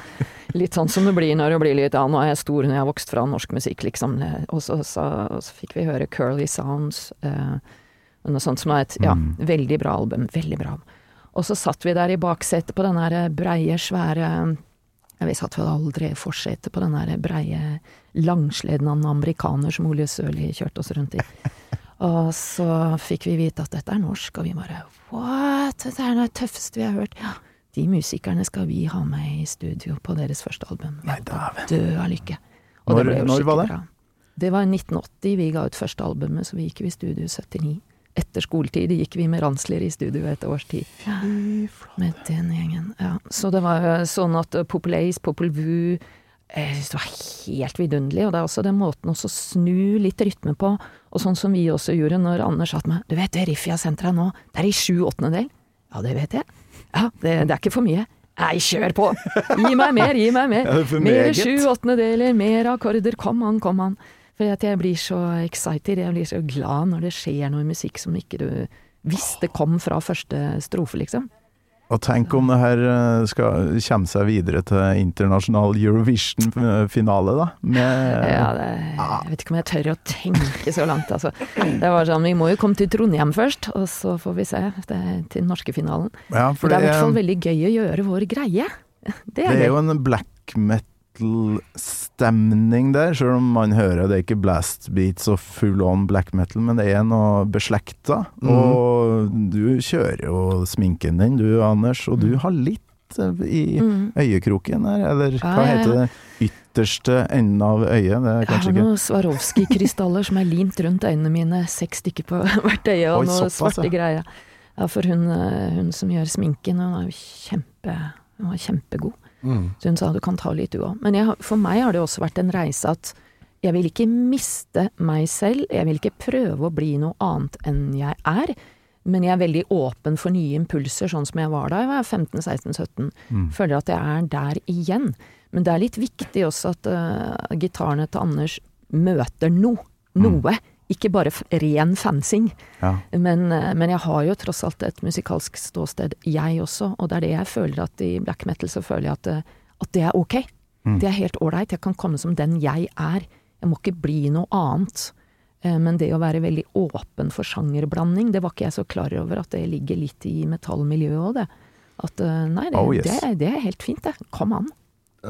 Litt sånn som det blir når du blir litt Ja, nå er jeg stor når jeg har vokst fra norsk musikk, liksom. Og så, så, så fikk vi høre Curly Sounds. Eh, noe sånt som er et ja, Mm. veldig bra album. Veldig bra. Og så satt vi der i baksetet på den der breie, svære ja, Vi satt vel aldri i forsetet på den der breie, langsleden av en amerikaner som Ole Sørli kjørte oss rundt i. Og så fikk vi vite at dette er norsk, og vi bare what, dette er det tøffeste vi har hørt. Ja, de musikerne skal vi ha med i studio på deres første album. Nei, dæven. dø av lykke. Og Når- det når var det? bra. Det var 1980 vi ga ut første albumet, så vi gikk i studio 79. Etter skoletid gikk vi med ransler i studio et års tid. Med den gjengen, ja. Så det var sånn at uh, Popul Ace, Popul Vuh eh, Det var helt vidunderlig, og det er også den måten å snu litt rytme på, og sånn som vi også gjorde når Anders sa til meg Du vet det riffet jeg har sendt deg nå, det er i sju åttendedel? Ja, det vet jeg. Ja, det, det er ikke for mye. Nei, kjør på! Gi meg mer, gi meg mer! *laughs* Er Mer sju åttendedeler, mer akkorder, kom an, kom an. For at jeg blir så excited, jeg blir så glad når det skjer noe i musikk som ikke du visste kom fra første strofe, liksom. Og tenk om det her eh, skal komme seg videre til internasjonal Eurovision-finale, da. Med Ja, det, jeg vet ikke om jeg tør å tenke så langt, altså. Det var sånn, vi må jo komme til Trondheim først, og så får vi se det, er til den norske finalen. Ja, For det er i hvert fall veldig gøy å gjøre vår greie. Det Det er er jo en black metal-stemning der, selv om man hører det er ikke blast beats og full on black metal, men det er noe beslekta. Mm. Og du kjører jo sminken din, du Anders, og du har litt eh, i Mm. øyekroken her, eller hva heter det? Ytterste enden av øyet? Det er Jeg har noen Swarovski-krystaller som er limt rundt øynene mine, seks stykker på *laughs* hvert øye, og Oi, noe såpass, svarte ja. greier. Ja, for hun, eh, hun som gjør sminken, hun er jo kjempe, hun kjempegod. Mm. Så hun sa du kan ta litt du òg. Men jeg, for meg har det også vært en reise at jeg vil ikke miste meg selv, jeg vil ikke prøve å bli noe annet enn jeg er. Men jeg er veldig åpen for nye impulser, sånn som jeg var da jeg var 15-16-17. Mm. Føler at jeg er der igjen. Men det er litt viktig også at uh, gitarene til Anders møter noe. Noe. Ikke bare ren fansing. Ja. Men, eh, men jeg har jo tross alt et musikalsk ståsted, jeg også. Og det er det jeg føler at i black metal så føler jeg at, det- at det er ok. Mm. Det er helt ålreit. Jeg kan komme som den jeg er. Jeg må ikke bli noe annet. Eh, Men det å være veldig åpen for sjangerblanding, det var ikke jeg så klar over at det ligger litt i metallmiljøet òg, det. At eh, nei, det, Oh, yes. det, det er helt fint, det. Kom an.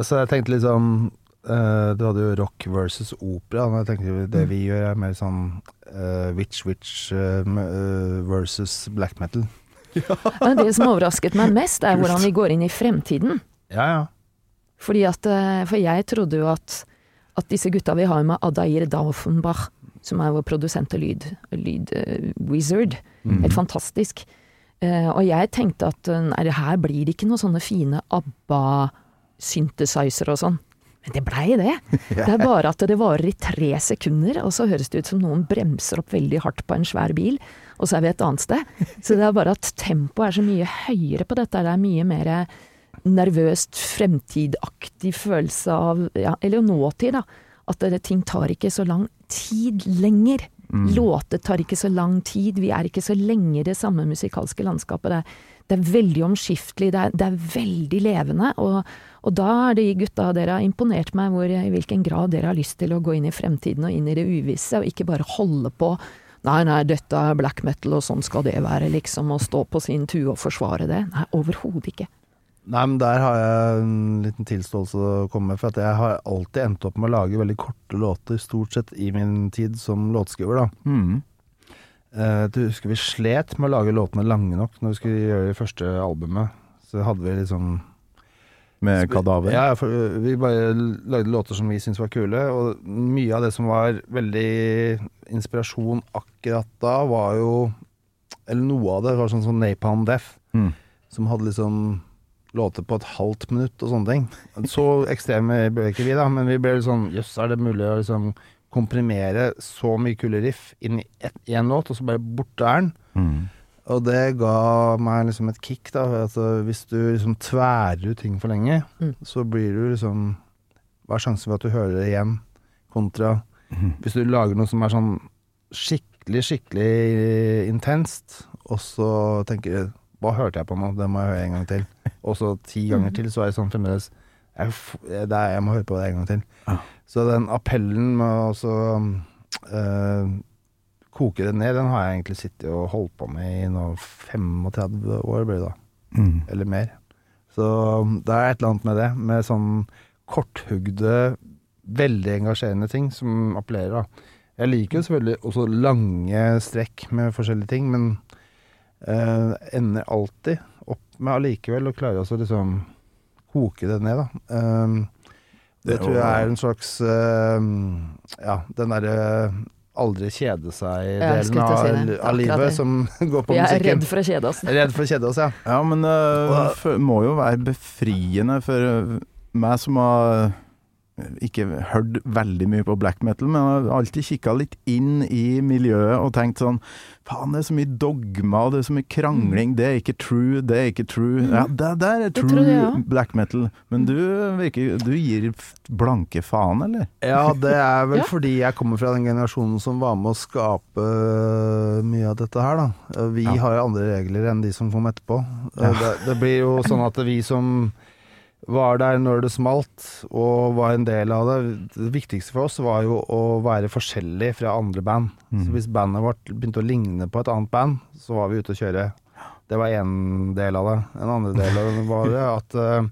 Så jeg tenkte litt eh, Du hadde jo rock versus opera. Jeg tenkte det Mm. vi gjør er mer sånn uh, witch witch uh, eh, versus black metal. *laughs* Ja. det som overrasket meg mest, er hvordan vi går inn i fremtiden. Ja, ja. Fordi at, for jeg trodde jo at, at disse gutta vi har med Adair Daufenbach som er vår produsent og lyd, lyd wizard. mm. Helt fantastisk. Eh, og jeg tenkte at nei, her blir det ikke noen sånne fine ABBA-synthesizer og sånn. Men det blei det. *laughs* Det er bare at det varer i tre sekunder, og så høres det ut som noen bremser opp veldig hardt på en svær bil, og så er vi et annet sted. Så det er bare at tempoet er så mye høyere på dette. Det er mye mer nervøst, fremtidaktig følelse av ja, Eller nåtid, da. At det, ting tar ikke så lang tid lenger. Låter tar ikke så lang tid. Vi er ikke så lenge i det samme musikalske landskapet. Det er, det er veldig omskiftelig, det er, det er veldig levende. Og, og da er de gutta dere har imponert meg hvor, i hvilken grad dere har lyst til å gå inn i fremtiden og inn i det uvisse, og ikke bare holde på Nei, nei, dette er black metal, og sånn skal det være, liksom. Å stå på sin tue og forsvare det. Nei, overhodet ikke. Nei, men der har jeg en liten tilståelse å komme med. For at jeg har alltid endt opp med å lage veldig korte låter, stort sett i min tid som låtskriver, da. Mm. Eh, du husker vi slet med å lage låtene lange nok når vi skulle gjøre det første albumet. Så hadde vi liksom Med Kadaver. Ja, uh, vi bare lagde låter som vi syntes var kule, og mye av det som var veldig inspirasjon akkurat da, var jo Eller noe av det var sånn som Napalm Death, Mm. som hadde liksom låter på et halvt minutt og sånne ting. Så ekstreme ble ikke vi, da, men vi ble sånn Jøss, er det mulig å liksom komprimere så mye kule riff inn i én låt, og så bare borte er den? Mhm. Og det ga meg liksom et kick, da. Altså, hvis du liksom tværer ut ting for lenge, Mm. så blir du liksom Hva er sjansen for at du hører det igjen, kontra hvis du lager noe som er sånn skikkelig, skikkelig intenst, og så tenker du Hva hørte jeg på nå? Det må jeg høre en gang til. Og så ti *laughs* ganger til, så er det sånn fremdeles jeg, det er, jeg må høre på det en gang til. Ah. Så den appellen med å også eh, koke det ned, den har jeg egentlig sittet og holdt på med i nå 35 år, blir det da. Mm. Eller mer. Så det er et eller annet med det, med sånn korthugde, veldig engasjerende ting som appellerer, da. Jeg liker jo selvfølgelig også lange strekk med forskjellige ting, men eh, ender alltid opp med allikevel å klare å liksom koke det ned, da. Eh, det, Det tror jeg er en slags eh, Ja, den derre aldri kjede seg-delen av, si av livet det. som *laughs* går på Vi er redd for å kjede oss. *laughs* Redd for å kjede oss, ja. Ja, men det fø- må jo være befriende for øh, meg som har ikke hørt veldig mye på black metal, men har alltid kikka litt inn i miljøet og tenkt sånn Faen, det er så mye dogma, det er så mye krangling. Det er ikke true, det er ikke true. Ja, det der er true jeg ja. black metal. Men du virker Du gir blanke faen, eller? Ja, det er vel *laughs* Ja. fordi jeg kommer fra den generasjonen som var med å skape øh, mye av dette her, da. Vi Ja. har jo andre regler enn de som kom etterpå. Ja. Det, det blir jo sånn at vi som var der når det smalt, og var en del av det Det viktigste for oss var jo å være forskjellig fra andre band. Så Mhm. hvis bandet vårt begynte å ligne på et annet band, så var vi ute å kjøre. Det var én del av det. En andre del av det var det at uh,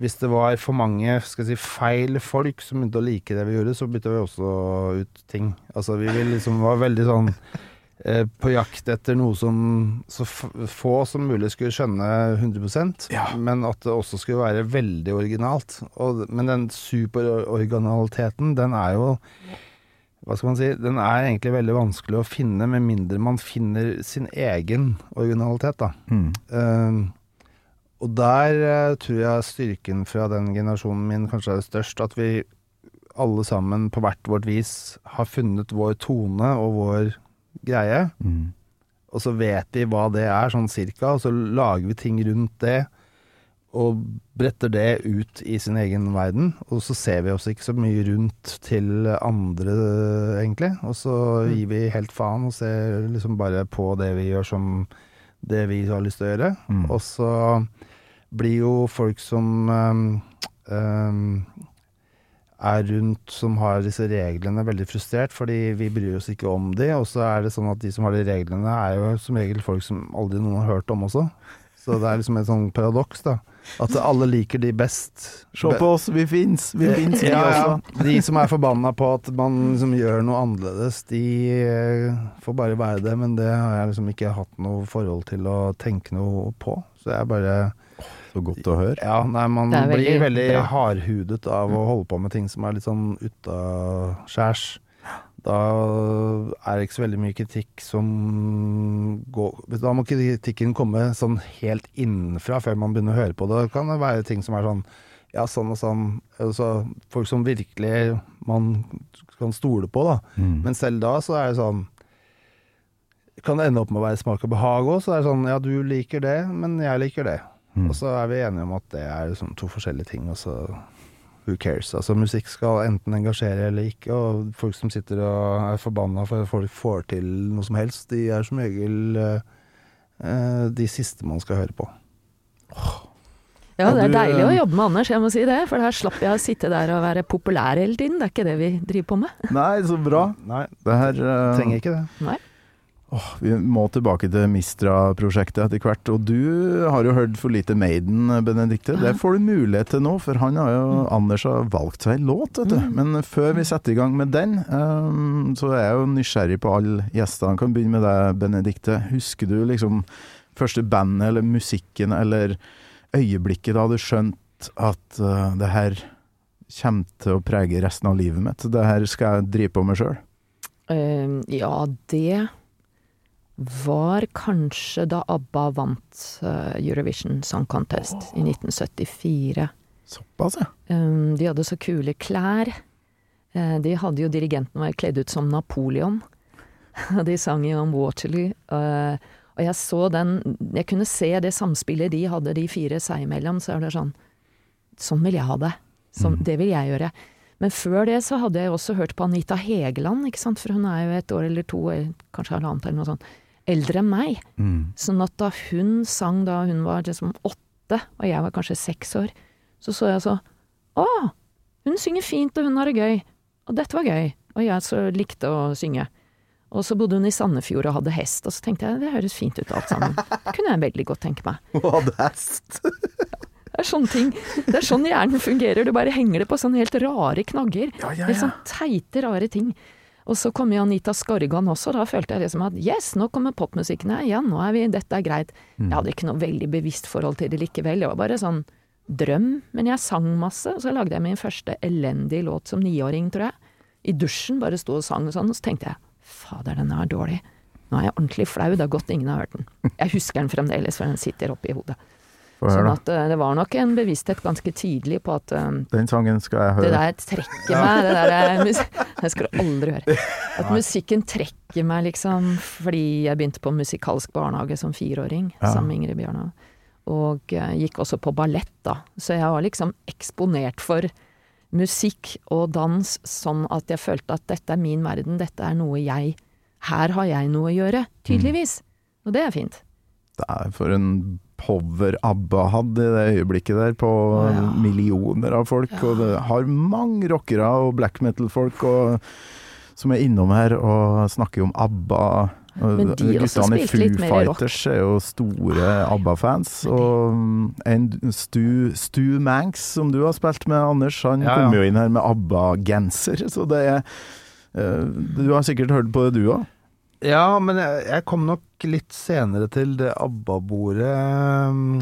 hvis det var for mange skal si, feil folk som begynte å like det vi gjorde, så bytta vi også ut ting. Altså vi ville liksom var veldig sånn på jakt etter noe som så få som mulig skulle skjønne 100 Ja. men at det også skulle være veldig originalt. Og, men den superoriginaliteten, den er jo hva skal man si, den er egentlig veldig vanskelig å finne, med mindre man finner sin egen originalitet, da. Mm. Uh, og der uh, tror jeg styrken fra den generasjonen min kanskje er størst. At vi alle sammen på hvert vårt vis har funnet vår tone og vår greie. Mm. Og så vet vi hva det er, sånn cirka, og så lager vi ting rundt det. Og bretter det ut i sin egen verden. Og så ser vi oss ikke så mye rundt til andre, egentlig. Og så gir vi helt faen og ser liksom bare på det vi gjør som det vi har lyst til å gjøre. Mm. Og så blir jo folk som um, ehm, er rundt som har disse reglene veldig frustrert, fordi vi bryr oss ikke om de. Og så er det sånn at de som har de reglene, er jo som regel folk som aldri noen har hørt om også. Så det er liksom et sånn paradoks, da. At alle liker de best. Se på oss, vi fins! Vi fins, vi ja, ja. også. De som er forbanna på at man liksom gjør noe annerledes, de eh, får bare være det. Men det har jeg liksom ikke hatt noe forhold til å tenke noe på. Så jeg bare Så godt å høre. Ja, nei, man Det er blir veldig veldig bra. hardhudet av å holde på med ting som er litt sånn utaskjærs. Da er det ikke så veldig mye kritikk som går Da må kritikken komme sånn helt innenfra før man begynner å høre på det. Det kan være ting som er sånn ja, sånn og sånn. Altså, folk som virkelig man kan stole på, da. Mm. Men selv da så er det sånn Kan det ende opp med å være smak og behag òg. Så er sånn ja, du liker det, men jeg liker det. Mm. Og så er vi enige om at det er liksom to forskjellige ting, Altså, who cares? Altså musikk skal enten engasjere eller ikke, og folk som sitter og er forbanna for at folk får til noe som helst, de er som regel eh, eh, de siste man skal høre på. Ja, det er deilig å eh, jobbe med Anders, jeg må si det. For her slapp jeg å sitte der og være populær hele tiden. Det er ikke det vi driver på med. Nei, så bra. Nei, Det her uh... trenger ikke det. Nei. Åh, Vi må tilbake til Mistra-prosjektet etter hvert. Og du har jo hørt for lite Maiden, Benedikte. Det får du mulighet til nå, for han har jo Anders har valgt seg låt, vet du. Men før vi setter i gang med den, um, så er jeg jo nysgjerrig på alle gjestene. Kan begynne med deg, Benedikte. Husker du liksom første bandet eller musikken eller øyeblikket da du skjønte at uh, det her kommer til å prege resten av livet mitt? Det her skal jeg drive på med sjøl? Um, ja, det var kanskje da ABBA vant eh, Eurovision Song Contest i 1974. Såpass, ja. Um, de hadde så kule klær. Uh, de hadde jo dirigenten var kledd ut som Napoleon. *laughs* Og de sang jo om Waterloo. Uh, og jeg så den Jeg kunne se det samspillet de hadde, de fire seg imellom. Så er det sånn Sånn vil jeg ha det. Sånn, Det vil jeg gjøre. Men før det så hadde jeg også hørt på Anita Hegeland, ikke sant. For hun er jo et år eller to, eller kanskje halvannet eller noe sånt, eldre enn meg. Mm. Sånn at da hun sang da hun var liksom åtte, og jeg var kanskje seks år, så så jeg så Å, hun synger fint, og hun har det gøy. Og dette var gøy. Og jeg så likte å synge. Og så bodde hun i Sandefjord og hadde hest, og så tenkte jeg det høres fint ut alt sammen. *laughs* Kunne jeg veldig godt tenke meg. Hun hadde hest. *laughs* Det er sånne ting. Det er sånn hjernen fungerer. Du bare henger det på sånne helt rare knagger. Ja, ja, Helt sånn teite, rare ting. Og så kom jo Anita Skorgan også, da følte jeg liksom at yes, nå kommer popmusikken her igjen, nå er vi, dette er greit. Mm. Jeg hadde ikke noe veldig bevisst forhold til det likevel, det var bare sånn drøm. Men jeg sang masse, og så lagde jeg min første elendige låt som niåring, tror jeg. I dusjen, bare sto og sang og sånn, og så tenkte jeg fader, denne er dårlig. Nå er jeg ordentlig flau, det er godt ingen har hørt den. Jeg husker den fremdeles, for den sitter oppi hodet. Sånn at eh, det var nok en bevissthet ganske tidlig på at eh, Den sangen skal jeg høre. det der trekker meg, det der er mus- *laughs* skal du aldri høre. At musikken trekker meg, liksom, fordi jeg begynte på musikalsk barnehage som fireåring, Ja. sammen med Ingrid Bjørnov. Og eh, gikk også på ballett, da. Så jeg var liksom eksponert for musikk og dans sånn at jeg følte at dette er min verden, dette er noe jeg Her har jeg noe å gjøre, tydeligvis. Og det er fint. Det er for en power ABBA hadde i det øyeblikket der, på Ja. millioner av folk. Og det har mange rockere og black metal-folk som er innom her og snakker om ABBA. Men de Guttene i Foo. Fighters er jo store ABBA-fans. Og en Stu, Stu Manx, som du har spilt med, Anders, han Ja, ja. kom jo inn her med ABBA-genser. Så det er eh, Du har sikkert hørt på det, du òg? Ja, men jeg, jeg kom nok litt senere til det ABBA-bordet. Um,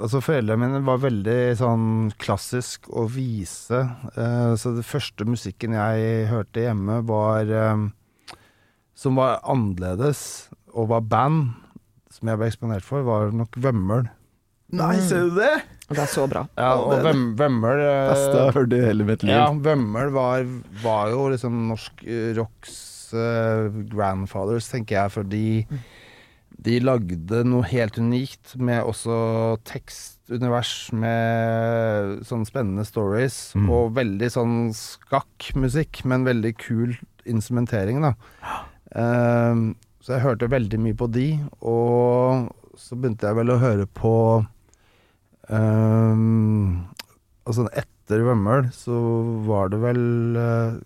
Altså, foreldrene mine var veldig sånn klassisk og vise. eh, så det første musikken jeg hørte hjemme, var um, Som var annerledes, og var band, som jeg ble eksponert for, var nok Vømmøl. Nei, ser du det? Og det er så bra. Ja, og Vømmøl eh, Beste jeg har hørt i hele mitt liv. Ja, Vømmøl var, var jo liksom norsk eh, rocks grandfathers, tenker jeg, fordi de lagde noe helt unikt med også tekstunivers med sånne spennende stories, Mm. og veldig sånn skakk musikk, men veldig kul instrumentering, da. Ehm, så jeg hørte veldig mye på de, og så begynte jeg vel å høre på ehm, Altså etter Vømmøl så var det vel uh,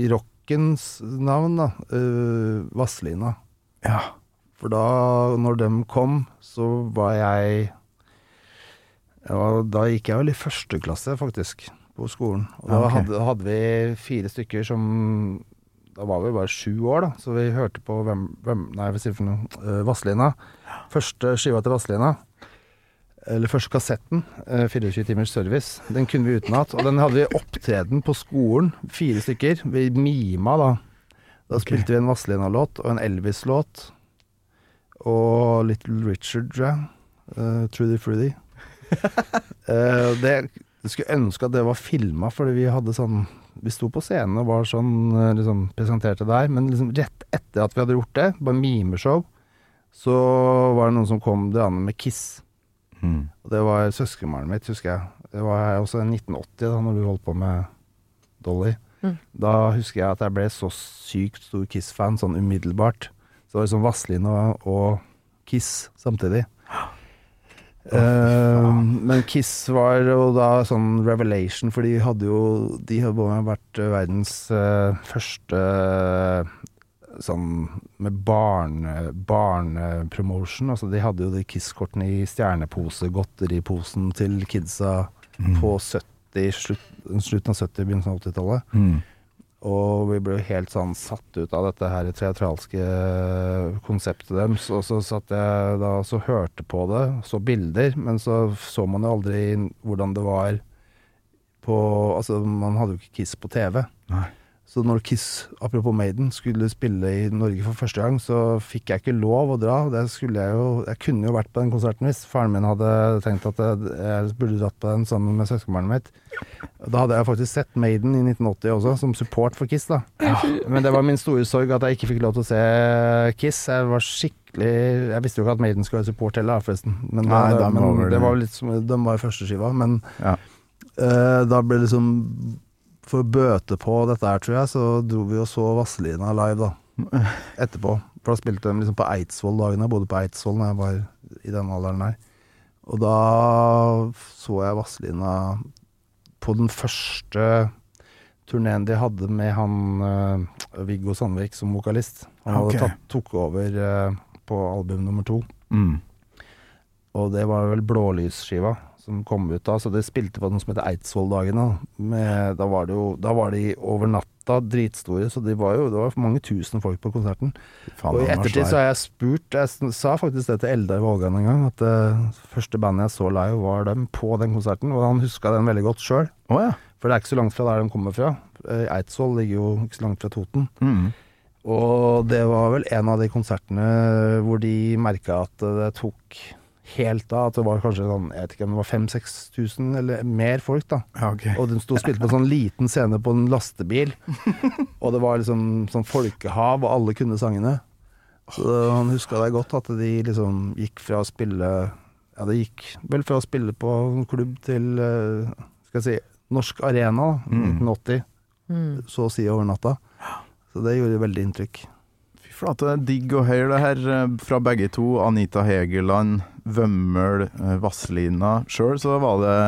i rockens navn, da, uh, Vazelina. Ja. For da, når dem kom, så var jeg ja, Da gikk jeg vel i første klasse, faktisk, på skolen. Og da okay. hadde, hadde vi fire stykker som Da var vi bare sju år, da, så vi hørte på hvem, hvem Nei, hva sier for noe? Uh, Vazelina. Første skiva til Vazelina. Eller første kassetten, eh, 24 timers service, den kunne vi utenat. Og den hadde vi opptreden på skolen, fire stykker. Vi mima da Da spilte vi en Vazelina-låt og en Elvis-låt. Og Little Richard, tror jeg. Uh, Trudy Frudy. uh, *laughs* det, jeg skulle ønske at det var filma, fordi vi hadde sånn Vi sto på scenen og var sånn eh, liksom presenterte der, men liksom rett etter at vi hadde gjort det, bare mimeshow, så var det noen som kom det an med Kiss. Mm. Og det var søskenbarnet mitt, husker jeg. Det var også 1980, da når du holdt på med Dolly. Mm. Da husker jeg at jeg ble så sykt stor Kiss-fan, sånn umiddelbart. Så det var liksom Vazelina og, og Kiss samtidig. Uh, men Kiss var jo da sånn revelation, for de hadde jo De hadde vært verdens uh, første sånn med barne, barnepromotion. Altså de hadde jo de Kiss-kortene i stjernepose, godteriposen til kidsa Mm. på 70, slutt, slutten av 70, begynnelsen av 80-tallet. Mm. Og vi ble jo helt sånn satt ut av dette her teatralske konseptet deres. Og så satt jeg da og så hørte på det, så bilder, men så så man jo aldri hvordan det var på Altså, man hadde jo ikke Kiss på TV. Nei. Så når Kiss, apropos Maiden, skulle spille i Norge for første gang, så fikk jeg ikke lov å dra. Det skulle jeg jo Jeg kunne jo vært på den konserten hvis faren min hadde tenkt at jeg, burde dratt på den sammen med søskenbarnet mitt. Da hadde jeg faktisk sett Maiden i 1980 også, som support for Kiss, da. Men det var min store sorg at jeg ikke fikk lov til å se Kiss. Jeg var skikkelig Jeg visste jo ikke at Maiden skulle være support heller, forresten. Men, Nei, det, men var det var litt som De var førsteskiva, men Ja. uh, da ble det liksom For å bøte på dette her, tror jeg, så dro vi og så Vazelina live, da. *laughs* Etterpå. For da spilte de liksom på Eidsvoll dagen Jeg bodde på Eidsvoll da jeg var i den alderen der. Og da så jeg Vazelina på den første turneen de hadde med han uh, Viggo Sandvik som vokalist. Han hadde tatt, tok over uh, på album nummer to. Mm. Og det var vel Blålysskiva som kom ut da, så det spilte på noe som heter Eidsvolldagene. Da var det jo Da var de over natta dritstore, så de var jo, det var mange tusen folk på konserten. Fan, og i ettertid så har jeg spurt Jeg sa faktisk det til Eldar Vågan en gang, at det første bandet jeg så live, var dem på den konserten. Og han huska den veldig godt sjøl, Oh, ja. for det er ikke så langt fra der de kommer fra. Eh, Eidsvoll ligger jo ikke så langt fra Toten. Mm. Og det var vel en av de konsertene hvor de merka at det tok helt da At det var kanskje sånn, jeg vet ikke om det var 5000-6000 eller mer folk, da. ja okay. Og de sto og spilte på en sånn liten scene på en lastebil. *laughs* Og det var liksom sånn folkehav, og alle kunne sangene. Så han huska det godt, at de liksom gikk fra å spille Ja, det gikk vel fra å spille på en klubb til eh, skal jeg si Norsk Arena, da, Mm. 1980. Mm. Så å si over natta. Så det gjorde veldig inntrykk. Flate, digg og høre det her eh, fra begge to. Anita Hegeland, Vømmøl, Vasslina Vazelina. Sjøl så var det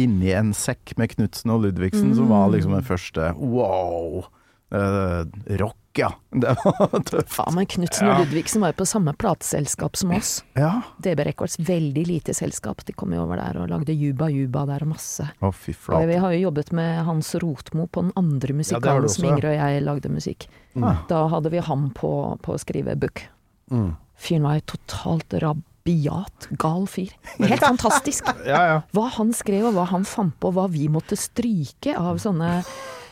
inni en sekk med Knutsen og Ludvigsen som var liksom den første wow! Eh, rock, ja. *laughs* Det var tøft. Ja, men Knutsen og Ludvigsen var jo på samme plateselskap som oss. Ja. DB Records, veldig lite selskap. De kom jo over der og lagde Juba Juba der og masse. Å, fy flate. vi har jo jobbet med Hans Rotmo på den andre musikalen ja, som. Ingrid og jeg lagde musikk. Ah. Da hadde vi ham på, på å skrive book. Mm. Fyren var jo totalt rabiat gal fyr. *laughs* Helt fantastisk. Ja, ja. Hva han skrev og hva han fant på, hva vi måtte stryke av sånne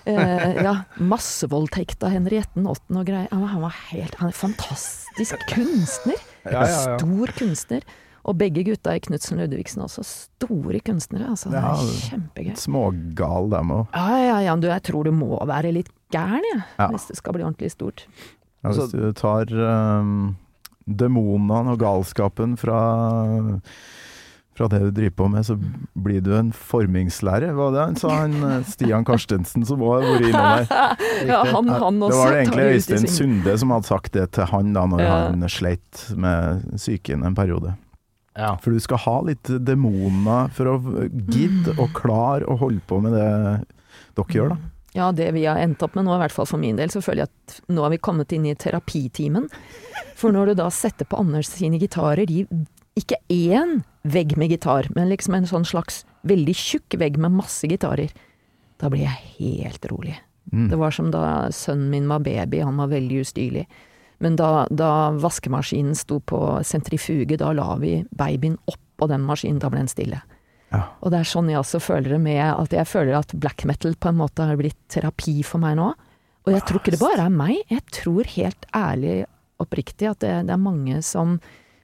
eh, ja, massevoldtekt av Henriette den og greier. Han, var helt Han er fantastisk kunstner. Ja, ja, ja. Stor kunstner. Og begge gutta i Knutsen Ludvigsen også. Store kunstnere. Altså, det er kjempegøy. Smågal, dem òg. Ja, ja, ja, du, jeg tror du må være litt gæren, jeg, Ja. hvis det skal bli ordentlig stort. Ja, hvis du tar um, demonene og galskapen fra, fra det du driver på med, så blir du en formingslærer, var det han sa, han eh, Stian Karstensen som òg har vært innom her. *laughs* Ja, han, han Det var det egentlig Øystein. Sunde som hadde sagt det til han da når Ja. han sleit med psyken en periode. Ja. For du skal ha litt demoner for å gidde og klare å holde på med det dere gjør, da. Ja, det vi har endt opp med nå, i hvert fall for min del, så føler jeg at nå har vi kommet inn i terapitimen. For når du da setter på Anders sine gitarer i ikke én vegg med gitar, men liksom en sånn slags veldig tjukk vegg med masse gitarer, da blir jeg helt rolig. Mm. Det var som da sønnen min var baby, han var veldig ustyrlig. Men da, da vaskemaskinen sto på sentrifuge, da la vi babyen oppå den maskinen, da ble den stille. Ja. Og det er sånn jeg også føler det med at jeg føler at black metal på en måte har blitt terapi for meg nå. Og jeg tror ikke det bare er meg, jeg tror helt ærlig oppriktig at det, det er mange som,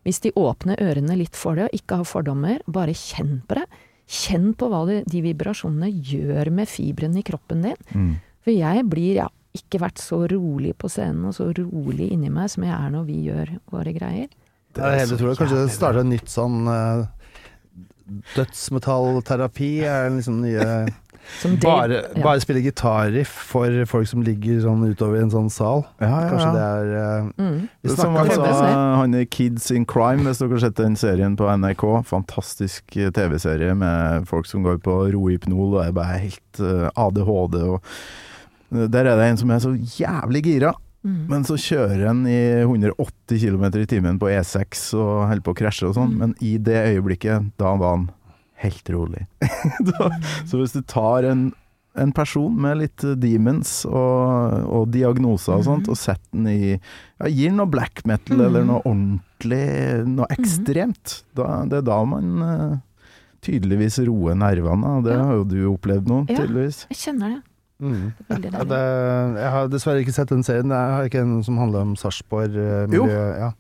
hvis de åpner ørene litt for det og ikke har fordommer, bare kjenn på det. Kjenn på hva de, de vibrasjonene gjør med fibrene i kroppen din. Mm. For jeg blir, jeg har ikke vært så rolig på scenen og så rolig inni meg som jeg er når vi gjør våre greier. Det er helt utrolig. Kanskje det starter en nytt sånn uh, Dødsmetallterapi er liksom nye Som Dave- Bare, ja. bare spille gitarriff for folk som ligger sånn utover i en sånn sal. Ja, ja, Kanskje det er uh, Mm. Som han sa, han er Kids in Crime, hvis dere har sett den serien på NRK. Fantastisk eh, TV-serie med folk som går på rohypnol og er bare helt uh, ADHD. Og eh, der er det en som er så jævlig gira, Mm. men så kjører han i 180 km i timen på E6 og holder på å krasje og sånn. Mm. Men i det øyeblikket, da var han helt rolig. *laughs* så hvis du tar en en person med litt eh, demons og, og diagnoser og sånt, Mhm. og setter den i ja, Gir noe black metal Mhm. eller noe ordentlig, noe ekstremt. Da, det er da man eh, tydeligvis roer nervene, og det Ja. har jo du opplevd nå, Ja. tydeligvis. Jeg kjenner det. mm. Det, Jeg har dessverre ikke sett den serien. Det er ikke en som handler om Sarpsborg-miljøet? Jo. Ja.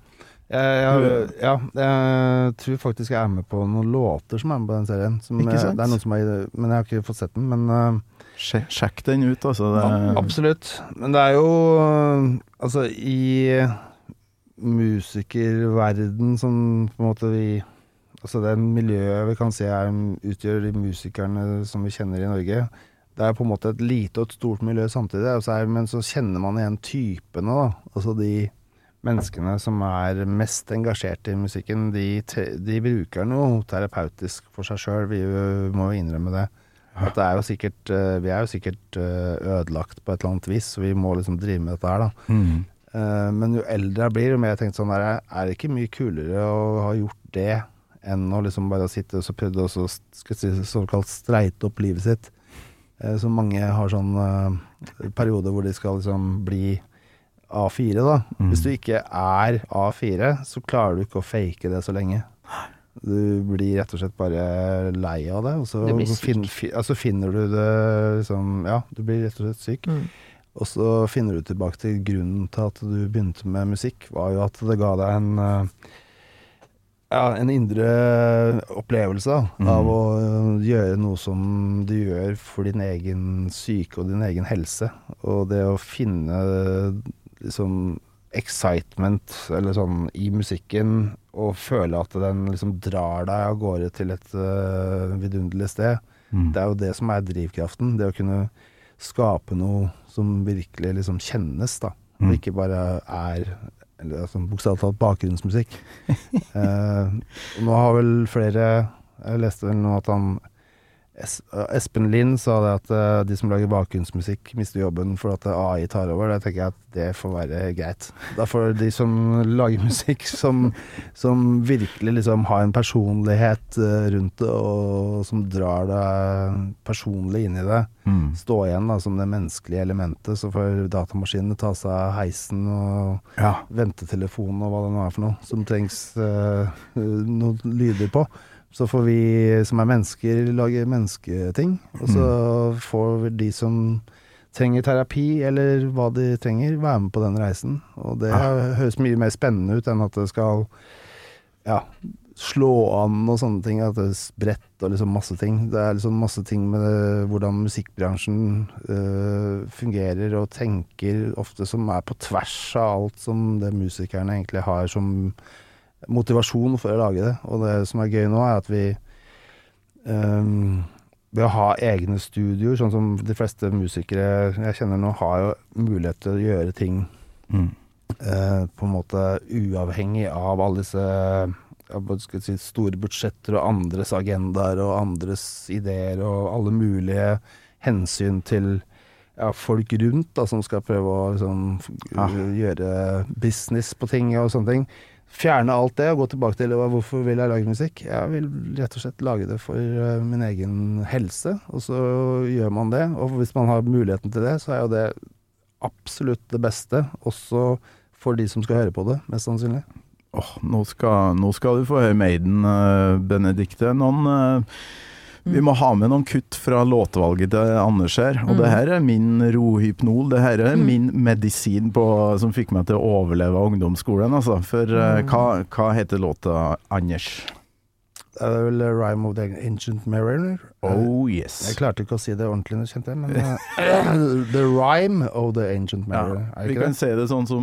Jeg, jeg, ja, jeg tror faktisk jeg er med på noen låter som er med på den serien. Som, Ikke eh? Det er noen som er, men jeg har ikke fått sett den. Men uh, Sje- Sjekk den ut, altså. Det, Ja, absolutt. Men det er jo Altså, i musikerverden som på en måte vi Altså det miljøet vi kan se er, utgjør de musikerne som vi kjenner i Norge. Det er på en måte et lite og et stort miljø samtidig, men så kjenner man igjen typene, da. Altså de menneskene som er mest engasjert i musikken, de, de bruker noe terapeutisk for seg sjøl. Vi må jo innrømme det. At det er jo sikkert øh, Vi er jo sikkert øh, ødelagt på et eller annet vis, så vi må liksom drive med dette her, da. mm. Eh, men jo eldre jeg blir, jo mer jeg tenkte sånn der, Er det ikke mye kulere å ha gjort det enn å liksom bare sitte og så prøvde å si, såkalt streite opp livet sitt? Eh, så mange har sånn eh, perioder hvor de skal liksom bli A4, da. Mm. Hvis du ikke er A4, så klarer du ikke å fake det så lenge. Du blir rett og slett bare lei av det, og så, fin, fi, altså finner du det liksom Ja, du blir rett og slett syk. Mm. Og så finner du tilbake til grunnen til at du begynte med musikk, var jo at det ga deg en eh, ja, en indre opplevelse da, Mm. av å gjøre noe som du gjør for din egen syke og din egen helse. Og det å finne liksom excitement eller sånn i musikken, og føle at den liksom drar deg av gårde til et uh, vidunderlig sted. Mm. Det er jo det som er drivkraften. Det å kunne skape noe som virkelig liksom kjennes, da. Og Mm. ikke bare er eller, altså, bokstavelig talt bakgrunnsmusikk. *laughs* uh, nå har vel flere Jeg leste vel nå at han es, Espen Lind sa det at eh, de som lager bakgrunnsmusikk, mister jobben for at AI tar over. Da tenker jeg at det får være greit. Da får de som lager musikk, som, som virkelig liksom har en personlighet eh, rundt det, og som drar deg personlig inn i det, Mm. stå igjen da som det menneskelige elementet. Så får datamaskinene ta seg av heisen og Ja. ventetelefonen og hva det nå er for noe, som trengs uh, noen lyder på. Så får vi som er mennesker, lage mennesketing. Og så får de som trenger terapi, eller hva de trenger, være med på den reisen. Og det Ah. høres mye mer spennende ut enn at det skal ja, slå an og sånne ting. At det er spredt og liksom masse ting. Det er liksom masse ting med det, hvordan musikkbransjen øh, fungerer og tenker, ofte som er på tvers av alt som det musikerne egentlig har som motivasjon for å lage det. Og det som er gøy nå, er at vi um, ved å ha egne studioer, sånn som de fleste musikere jeg kjenner nå, har jo mulighet til å gjøre ting Mm. eh, på en måte uavhengig av alle disse skal si, store budsjetter og andres agendaer og andres ideer og alle mulige hensyn til ja, folk rundt da, som skal prøve å liksom, Ja. gjøre business på ting og sånne ting. Fjerne alt det og gå tilbake til hvorfor vil jeg lage musikk. Jeg vil rett og slett lage det for eh, min egen helse, og så gjør man det. Og hvis man har muligheten til det, så er jo det absolutt det beste, også for de som skal høre på det, mest sannsynlig. Åh, nå, skal, nå skal du få høre Maiden, uh, Benedicte. Noen eh, Vi må ha med noen kutt fra låtvalget til Anders her. Og det her er min rohypnol. Det her er min medisin på, som fikk meg til å overleve ungdomsskolen, altså. For eh, hva, hva heter låta, Anders? Det er vel uh, Rhyme of the Ancient Mariner. Oh yes Jeg klarte ikke å si det ordentlig, nå, kjente jeg, men uh, *laughs* The Rhyme of the Ancient Mariner. Ja, vi kan det? se det sånn som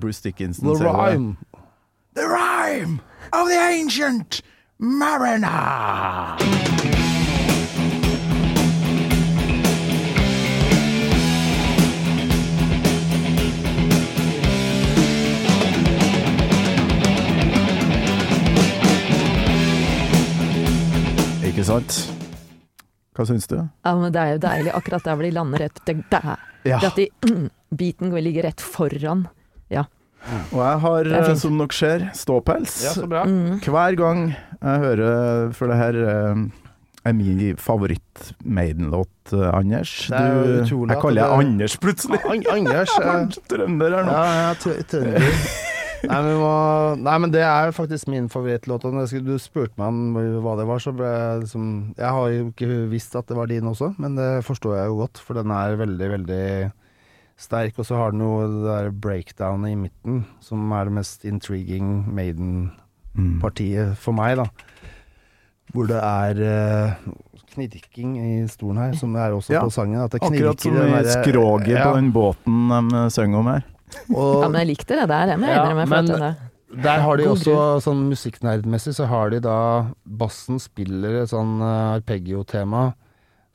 Bruce Dickinson The sier det. Rhyme. The rhyme of the ancient mariner. Ikke sant? Hva syns du? Ja, men det er jo deilig akkurat der hvor de lander rett det, der. Ja. At de, *clears throat* biten ligger rett foran. Og jeg har, eh, som dere ser, ståpels. Ja, så bra. Mm. Hver gang jeg hører For det her eh, er min favoritt-Maiden-låt, eh, Anders. Det er Du, jeg kaller deg Anders plutselig. An Anders *laughs* eh, Trønder her nå. Ja, ja, tr- trønder. *laughs* Nei må, nei, men det er faktisk min favorittlåt. og Du spurte meg om hva det var, så ble jeg liksom Jeg har jo ikke visst at det var din også, men det forstår jeg jo godt, for den er veldig, veldig sterk. Og så har den jo det der breakdownet i midten, som er det mest intriguing Maiden-partiet Mm. for meg, da. Hvor det er eh, knirking i stolen her, som det er også Ja, på sangen. Akkurat som i skroget ja, på den båten de synger om her. Og- Ja, men jeg likte det der, det må jeg Ja, innrømme. men- det, Der har de også, sånn musikknerdmessig, så har de da Bassen spiller et sånn uh, arpeggio-tema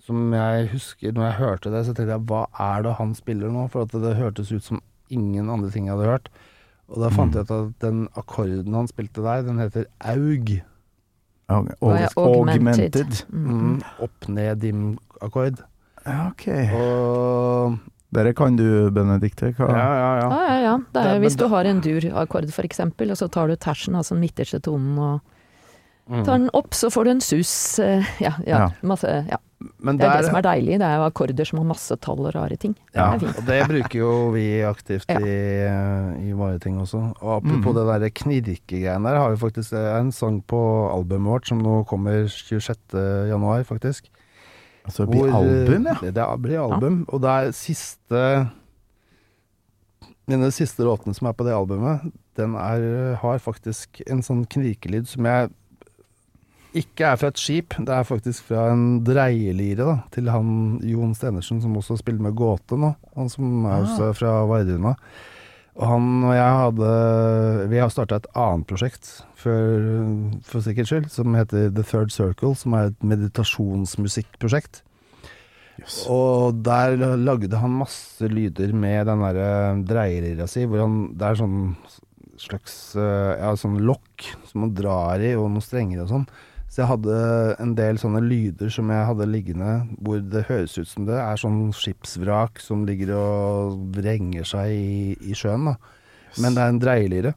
som jeg husker Når jeg hørte det, så tenkte jeg hva er det han spiller nå? For at det hørtes ut som ingen andre ting jeg hadde hørt. Og da fant jeg ut at den akkorden han spilte der, den heter aug. aug er augmented? Mm. Mm, Opp-ned-dim-akkord. Ja, ok. Og Dere kan du, Benedicte. Ja, ja, ja. Ja, ja, ja. Det er, hvis du har en dur-akkord for eksempel, og så tar du tersen, altså den midterste tonen, og Mm. tar den opp, så får du en sus. eh, Ja, ja, masse, ja. Men Det er det som er deilig. Det er jo akkorder som har masse tall og rare ting. Ja, Det og det bruker jo vi aktivt Ja. i, i våre ting også. Og apropos Mhm. det der knirkegreiene der, har vi faktisk en sang på albumet vårt som nå kommer 26. januar, faktisk. Så det blir Hvor- album, ja. Det, det blir album, og det er siste Mine siste låtene som er på det albumet, den er, har faktisk en sånn knikelyd som jeg ikke er fra et skip, det er faktisk fra en dreielire da, til han Jon Stenersen som også spiller med Gåte nå, han som er også fra Vardruna. Og han og jeg hadde Vi har starta et annet prosjekt for, for sikkerhets skyld, som heter The Third Circle, som er et meditasjonsmusikkprosjekt. Og der lagde han masse lyder med den derre dreierira si, hvor han Det er sånn slags eh, Ja, sånn lokk som man drar i, og noen strenger og sånn. Så jeg hadde en del sånne lyder som jeg hadde liggende, hvor det høres ut som det er sånn skipsvrak som ligger og vrenger seg i, i sjøen, da. Men det er en dreielire.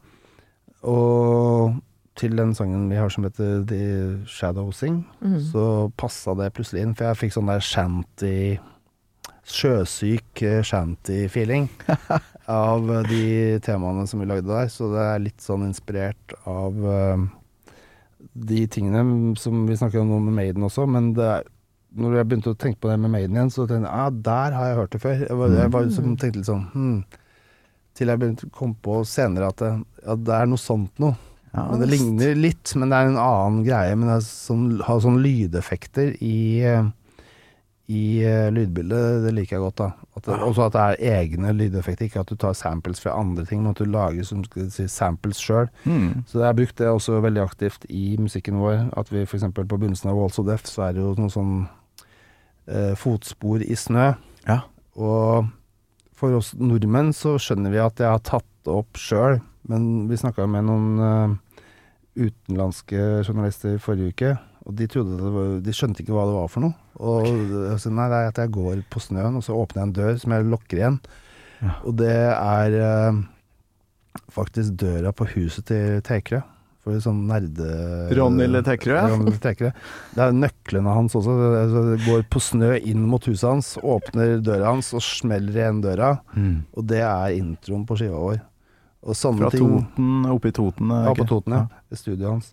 Og til den sangen vi har som heter The Shadow Sing, Mhm. så passa det plutselig inn, for jeg fikk sånn der shanty Sjøsyk eh, shanty-feeling *laughs* av de temaene som vi lagde der. Så det er litt sånn inspirert av eh, de tingene som vi snakker om nå med Maiden også, men det er når jeg begynte å tenke på det med Maiden igjen, så tenkte jeg ja, der har jeg hørt det før. Jeg, var, jeg var liksom, tenkte litt sånn hmm. Til jeg begynte å komme på senere at det, ja, det er noe sånt noe. Ja, Men det ligner litt, men det er en annen greie. Men det sånn, har sånne lydeffekter i, eh, i eh, lydbildet, det liker jeg godt. da. Det, også at det er egne lydeffekter, ikke at du tar samples fra andre ting, men at du lager som si, samples sjøl. Mm. Så jeg har brukt det også veldig aktivt i musikken vår. At vi f.eks. på begynnelsen av Walls of Death, så er det jo noe sånn eh, fotspor i snø. Ja. Og for oss nordmenn så skjønner vi at jeg har tatt det opp sjøl, men vi snakka med noen eh, utenlandske journalister i forrige uke, og de var, de skjønte ikke hva det var for noe. Og okay. så nei, det er at jeg går på snøen, og så åpner jeg en dør som jeg lukker igjen. Ja. Og det er eh, faktisk døra på huset til Tekerø. For sånn nerde... Ronny Tekerø. Ronny Tekerø. Det er nøklene hans også. Det går på snø inn mot huset hans, åpner døra hans og smeller igjen døra. Mm. Og det er introen på skiva vår. Fra ting Toten, oppe i Toten? Ja, på? Toten, ja. I studioet hans.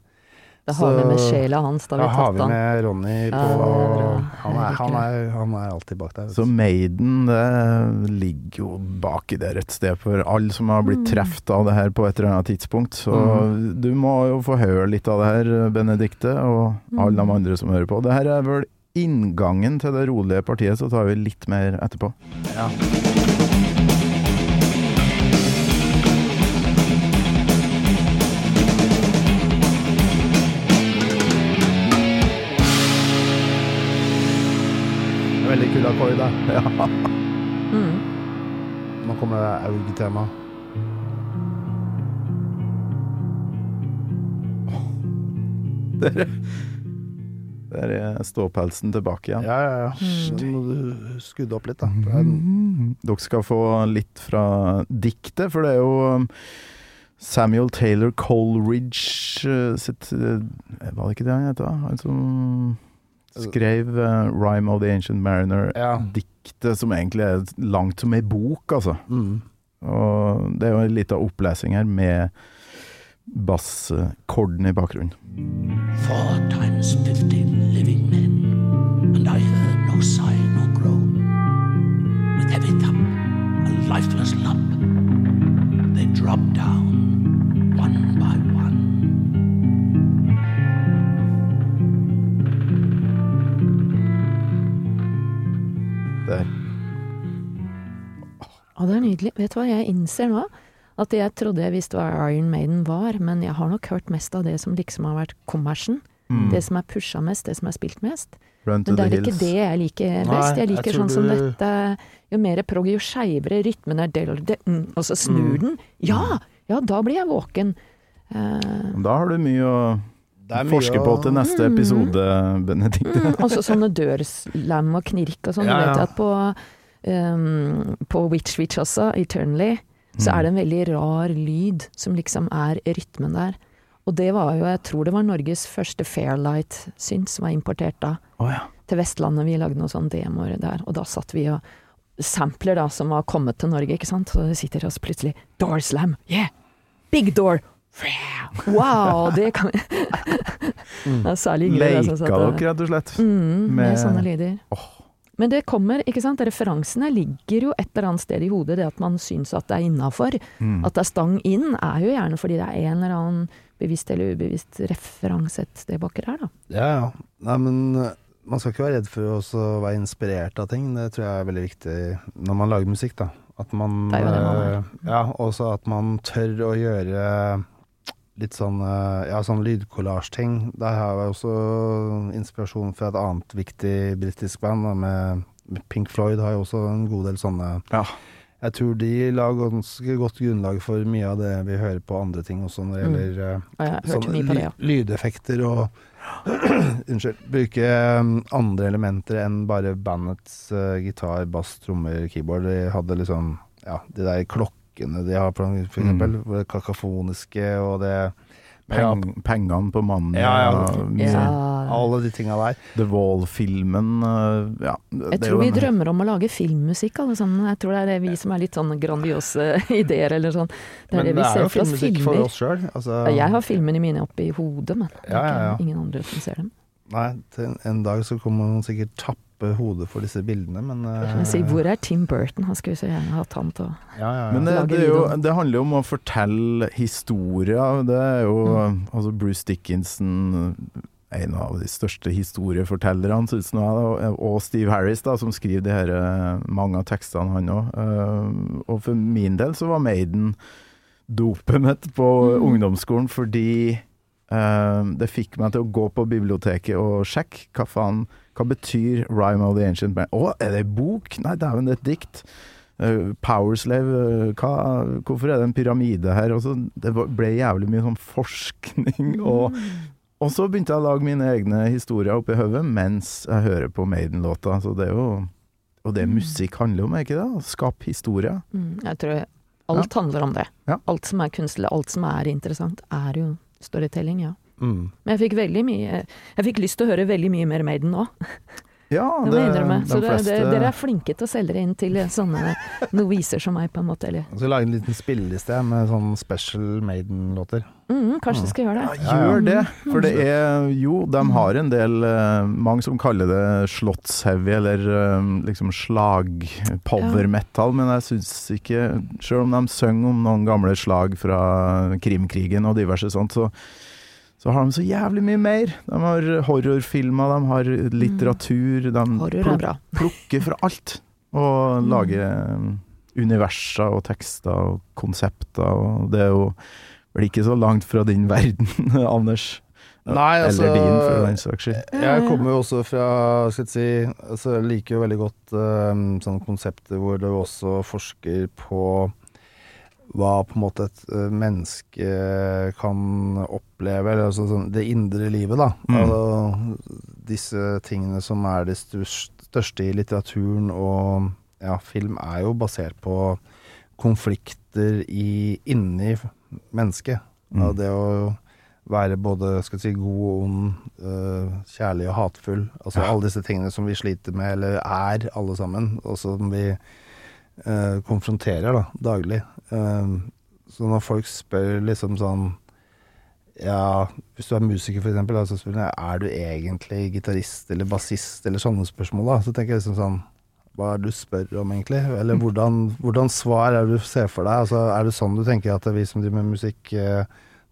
Da har vi med sjela hans, da Da vi har tatt vi han. med Ronny på det er bra. han, er, han, er, han er alltid bak der. Så. Maiden det ligger jo baki der et sted for alle som har blitt Mm. truffet av det her på et eller annet tidspunkt. Så du må jo få høre litt av det her, Benedikte, og alle de Mm. andre som hører på. Det her er vel inngangen til det rolige partiet, så tar vi litt mer etterpå. Veldig kul akkord, da. Ja. Mm. Nå kommer det Aug-tema. Der er ståpelsen tilbake igjen. Ja, ja, ja. Nå må du skudde opp litt, da. Er- Dere skal få litt fra diktet, for det er jo um, Samuel Taylor Coleridge uh, sitt uh, Var det ikke det han het? da? Han som skrev uh, 'Rhyme of the Ancient Mariner'. Ja. Diktet som egentlig er langt som ei bok, altså. Mm. Og det er jo en liten opplesing her med basskorden i bakgrunnen. Four times fifteen living men, and I heard no sigh nor groan. With heavy thump, a lifeless lump, they dropped down Der. Ja, det er nydelig. Vet du hva jeg innser nå? At jeg trodde jeg visste hva Iron Maiden var, men jeg har nok hørt mest av det som liksom har vært kommersen. Mm. Det som er pusha mest, det som er spilt mest. Run to Men det the er ikke hills. det jeg liker best. Jeg jeg liker jeg sånn som dette. Jo mer prog, jo skeivere rytmen er, del, det, mm, og så snur Mm. den. Ja! Ja, da blir jeg våken. Uh, Da har du mye å forske på til neste Mm. episode, Benedikte. Mm, også sånne dørslam og knirk og sånn. Ja, Du vet at på, um, på Witch Witch også, Eternally, så Mm. er det en veldig rar lyd som liksom er rytmen der. Og det var jo, jeg tror det var Norges første Fairlight-synt som var importert da. Oh, ja. Til Vestlandet, vi lagde noen sånne demoer der, og da satt vi og Sampler da, som var kommet til Norge, ikke sant. Så sitter oss plutselig Doorslam! yeah! Big door! Wow, det kan vi Det er særlig Ingrid Leika satt dere, rett og slett? Mm, med, Med- sånne lyder. Oh. Men det kommer, ikke sant, referansene ligger jo et eller annet sted i hodet, det at man syns at det er innafor. Mm. At det er stang inn, er jo gjerne fordi det er en eller annen bevisst eller ubevisst referanse et sted baki der, da. Ja, ja. Nei, men eh, man skal ikke være redd for å også være inspirert av ting. Det tror jeg er veldig viktig når man lager musikk, da. At man Det er jo det man er. eh, Ja, også at man tør å gjøre litt sånn eh, Ja, sånn lydkollasjting. Der har jeg også inspirasjon fra et annet viktig britisk band, med med Pink Floyd har jo også en god del sånne Ja. Jeg tror de la ganske godt grunnlag for mye av det vi hører på andre ting også, når det Mm. gjelder mm. Og jeg hørte Sånn mye på det, ja. lydeffekter og *clears throat* Unnskyld. Bruke um, andre elementer enn bare bandets uh, gitar, bass, trommer, keyboard. De hadde liksom Ja, de der klokkene de har, for for Mm. Det kakafoniske og det Peng, pengene på mannen Ja, ja. og Ja. Alle de tinga der. The Wall-filmen øh, Ja. Jeg det er tror vi en- drømmer om å lage filmmusikk, alle sammen. Jeg tror det er det vi som er litt sånn grandiose *laughs* ideer, eller sånn. Det er Men det vi ser for oss filmmusikk filmer. for oss sjøl. Altså, Jeg har filmene mine oppe i hodet, men det er Ja, ja, ja. ingen andre som ser dem. Nei, til en, en dag så kommer man sikkert tappe hodet for disse bildene, men uh, si, hvor er Tim Burton? Han skulle så gjerne hatt han til å ja, ja, ja. Men det, Lage det, jo, det handler jo om å fortelle historier. Det er jo Mm. altså Bruce Dickinson en av de største historiefortellerne, synes nå jeg, og Steve Harris, da, som skriver de her, eh, mange av tekstene, han òg. Og for min del så var Maiden dopet mitt på Mm. ungdomsskolen fordi eh, det fikk meg til å gå på biblioteket og sjekke hva faen Hva betyr 'Rhyme of the Ancient Man'? Å, er det ei bok? Nei, dæven, det er et dikt. Uh, Powerslave, hva, hvorfor er det en pyramide her? Og så, det ble jævlig mye sånn forskning. Og, og så begynte jeg å lage mine egne historier oppi hodet mens jeg hører på Maiden-låta. Så det er jo Og det musikk handler om, er ikke det? Å skape historier. Mm, Jeg tror alt handler om det. Ja. Alt som er kunstlig, alt som er interessant, er jo storytelling, ja. Mm. Men jeg fikk veldig mye Jeg fikk lyst til å høre veldig mye mer Maiden nå. *laughs* Ja, Det må jeg de Så det, fleste det, dere er flinke til å selge det inn til sånne *laughs* noviser som meg, på en måte. Eller Så lage en liten spilleliste med sånn special Maiden-låter. mm, kanskje mm. skal gjøre det. Ja, gjør det. For det er jo, de har en del eh, Mange som kaller det slottsheavy, eller eh, liksom slag power metal, men jeg syns ikke Selv om de synger om noen gamle slag fra Krimkrigen og diverse sånt, så så har de så jævlig mye mer. De har horrorfilmer, de har litteratur. De er pluk- *laughs* plukker fra alt. Og lager eh, universer og tekster og konsepter, og det er jo vel ikke så langt fra din verden, *laughs* Anders. Nei, altså- Eller din, for den saks skyld. Jeg kommer jo også fra skal jeg si, altså Jeg liker jo veldig godt um, sånne konsepter hvor du også forsker på hva på en måte et uh, menneske kan oppleve, eller altså sånn, det indre livet, da. Mm. Altså, disse tingene som er det største, i litteraturen og ja, film, er jo basert på konflikter i, inni mennesket. Mm. Ja, det å være både skal si, god og ond, øh, kjærlig og hatfull. Altså alle disse tingene som vi sliter med, eller er alle sammen, og som vi øh, konfronterer da, daglig. Eh, så når folk spør liksom sånn Ja, hvis du er musiker for eksempel, så spør de er du egentlig gitarist eller bassist, eller sånne spørsmål, da. Så tenker jeg liksom sånn hva er det du spør om, egentlig? Eller hvordan, hvordan svar er det du ser for deg? Altså, er det sånn du tenker at vi som driver med musikk, eh,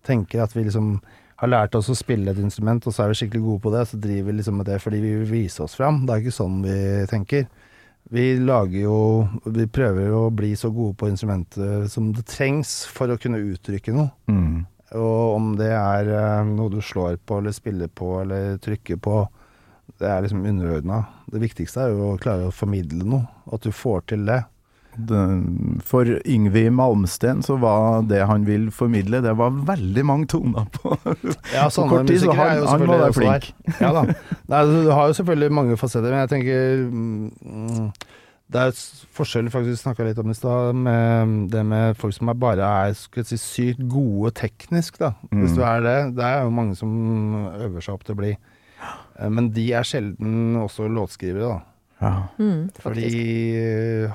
tenker at vi liksom har lært oss å spille et instrument, og så er vi skikkelig gode på det, så driver vi liksom med det fordi vi vil vise oss fram? Det er ikke sånn vi tenker. Vi lager jo Vi prøver jo å bli så gode på instrumentet som det trengs for å kunne uttrykke noe. Mm. Og om det er eh, noe du slår på, eller spiller på, eller trykker på, det er liksom underordna. Det viktigste er jo å klare å formidle noe, at du får til det. For Yngvi Malmsten så var det han vil formidle, det var veldig mange toner på *laughs* Ja, På kort tid, så han- han må være flink. Ja da. *laughs* Nei, du har jo selvfølgelig mange fasetter, men jeg tenker mm, Det er forskjell, faktisk, vi snakka litt om det i stad, med det med folk som er bare er skal jeg si, sykt gode teknisk, da. Hvis Mm. du er det. Det er jo mange som øver seg opp til å bli. Eh, Men de er sjelden også låtskrivere, da. Ja. Mm, For de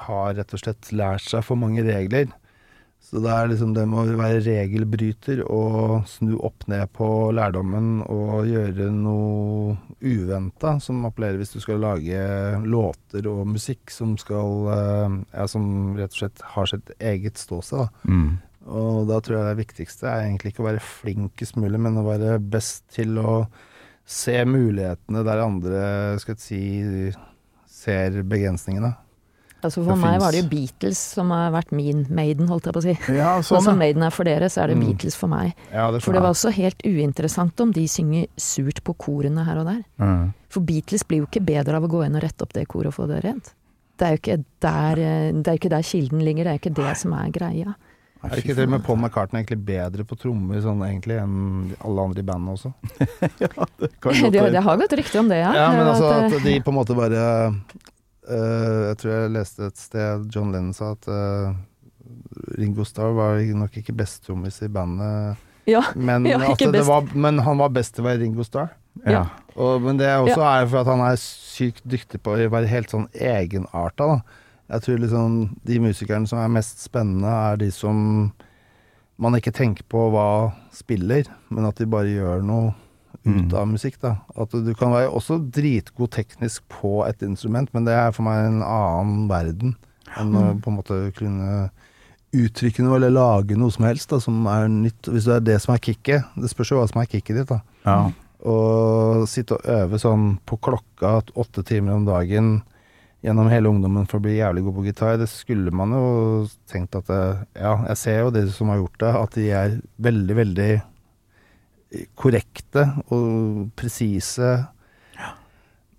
har rett og slett lært seg for mange regler. Så det er liksom det med å være regelbryter og snu opp ned på lærdommen og gjøre noe uventa som appellerer hvis du skal lage låter og musikk som skal eh, Ja, som rett og slett har sitt eget ståsted, da. Mm. Og da tror jeg det viktigste er egentlig ikke å være flinkest mulig, men å være best til å se mulighetene der andre, skal jeg si, ser begrensningene. Altså for Det meg finnes- var det jo Beatles som har vært min Maiden, holdt jeg på å si. ja, Sånn og som. Maiden er for dere, så er det Mm. Beatles for meg. Ja, det For det var også helt uinteressant om de synger surt på korene her og der. Mm. For Beatles blir jo ikke bedre av å gå inn og rette opp det koret og få det rent. Det er jo ikke der, eh, det er jo ikke der kilden ligger, det er jo ikke det som er greia. Er det ikke til og med Paul McCartney egentlig bedre på trommer sånn egentlig enn alle andre i bandet også? *laughs* ja, Det, *laughs* godt det, være. har gått rykte om det, ja. Ja, men altså eh, at de på en måte bare uh, Jeg tror jeg leste et sted John Lennon sa at uh, Ringo Starr var nok ikke best trommis i bandet, ja, men, *laughs* Ja, at det var, men han var best til å være Ringo Starr. Ja. Og, men det er også er for at han er sykt dyktig på å være helt sånn egenarta, da. Jeg tror liksom de musikerne som er mest spennende, er de som man ikke tenker på hva spiller, men at de bare gjør noe ut Mm. av musikk, da. At du kan være også dritgod teknisk på et instrument, men det er for meg en annen verden enn å på en måte kunne uttrykke noe eller lage noe som helst da, som er nytt. Hvis det er det som er kicket, det spørs jo hva som er kicket ditt, da. Ja. Å sitte og øve sånn på klokka åtte timer om dagen gjennom hele ungdommen for å bli jævlig god på gitar, det skulle man jo tenkt at det, Ja, jeg ser jo de som har gjort det, at de er veldig, veldig korrekte og presise.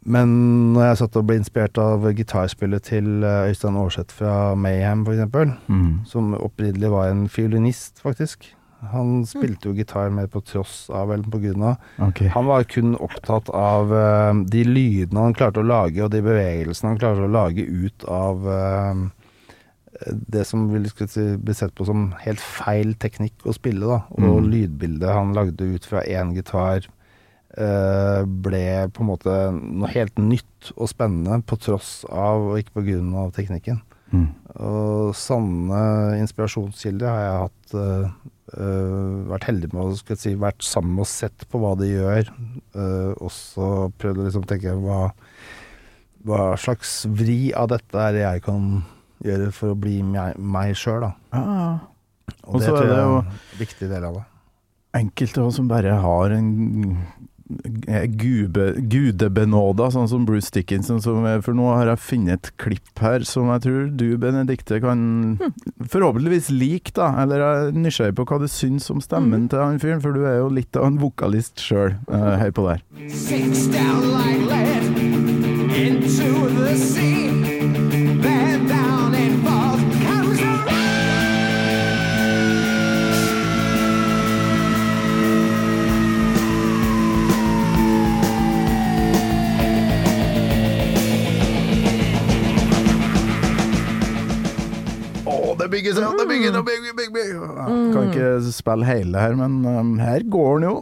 Men når jeg satt og ble inspirert av gitarspillet til eh, Øystein Aarseth fra Mayhem, f.eks., Mm. som opprinnelig var en fiolinist, faktisk. Han spilte jo gitar mer på tross av eller på grunn av. Okay. Han var kun opptatt av uh, de lydene han klarte å lage, og de bevegelsene han klarte å lage ut av uh, det som vil skal si, bli sett på som helt feil teknikk å spille, da. Og Mm. lydbildet han lagde ut fra én gitar, uh, ble på en måte noe helt nytt og spennende på tross av, og ikke på grunn av, teknikken. Mm. Og sanne inspirasjonskilder har jeg hatt eh, eh, vært heldig med å skal jeg si, vært sammen og sett på hva de gjør. Uh, også prøvd å liksom tenke hva, hva slags vri av dette er det jeg kan gjøre for å bli meg, meg sjøl, da. Ah, Og, Og det er tror jeg er en viktig del av det. enkelte som bare har en eh, gube, gudebenåda, sånn som Bruce Dickinson. Som for nå har jeg funnet et klipp her som jeg tror du, Benedikte, kan forhåpentligvis like, da. Eller jeg er nysgjerrig på hva du syns om stemmen til han fyren, for du er jo litt av en vokalist sjøl. Uh, hør på det her. into the sea. Det bygges, ja, det bygges, bygg, bygg, bygg. Ja, Kan ikke spille hele her, men um, her går den jo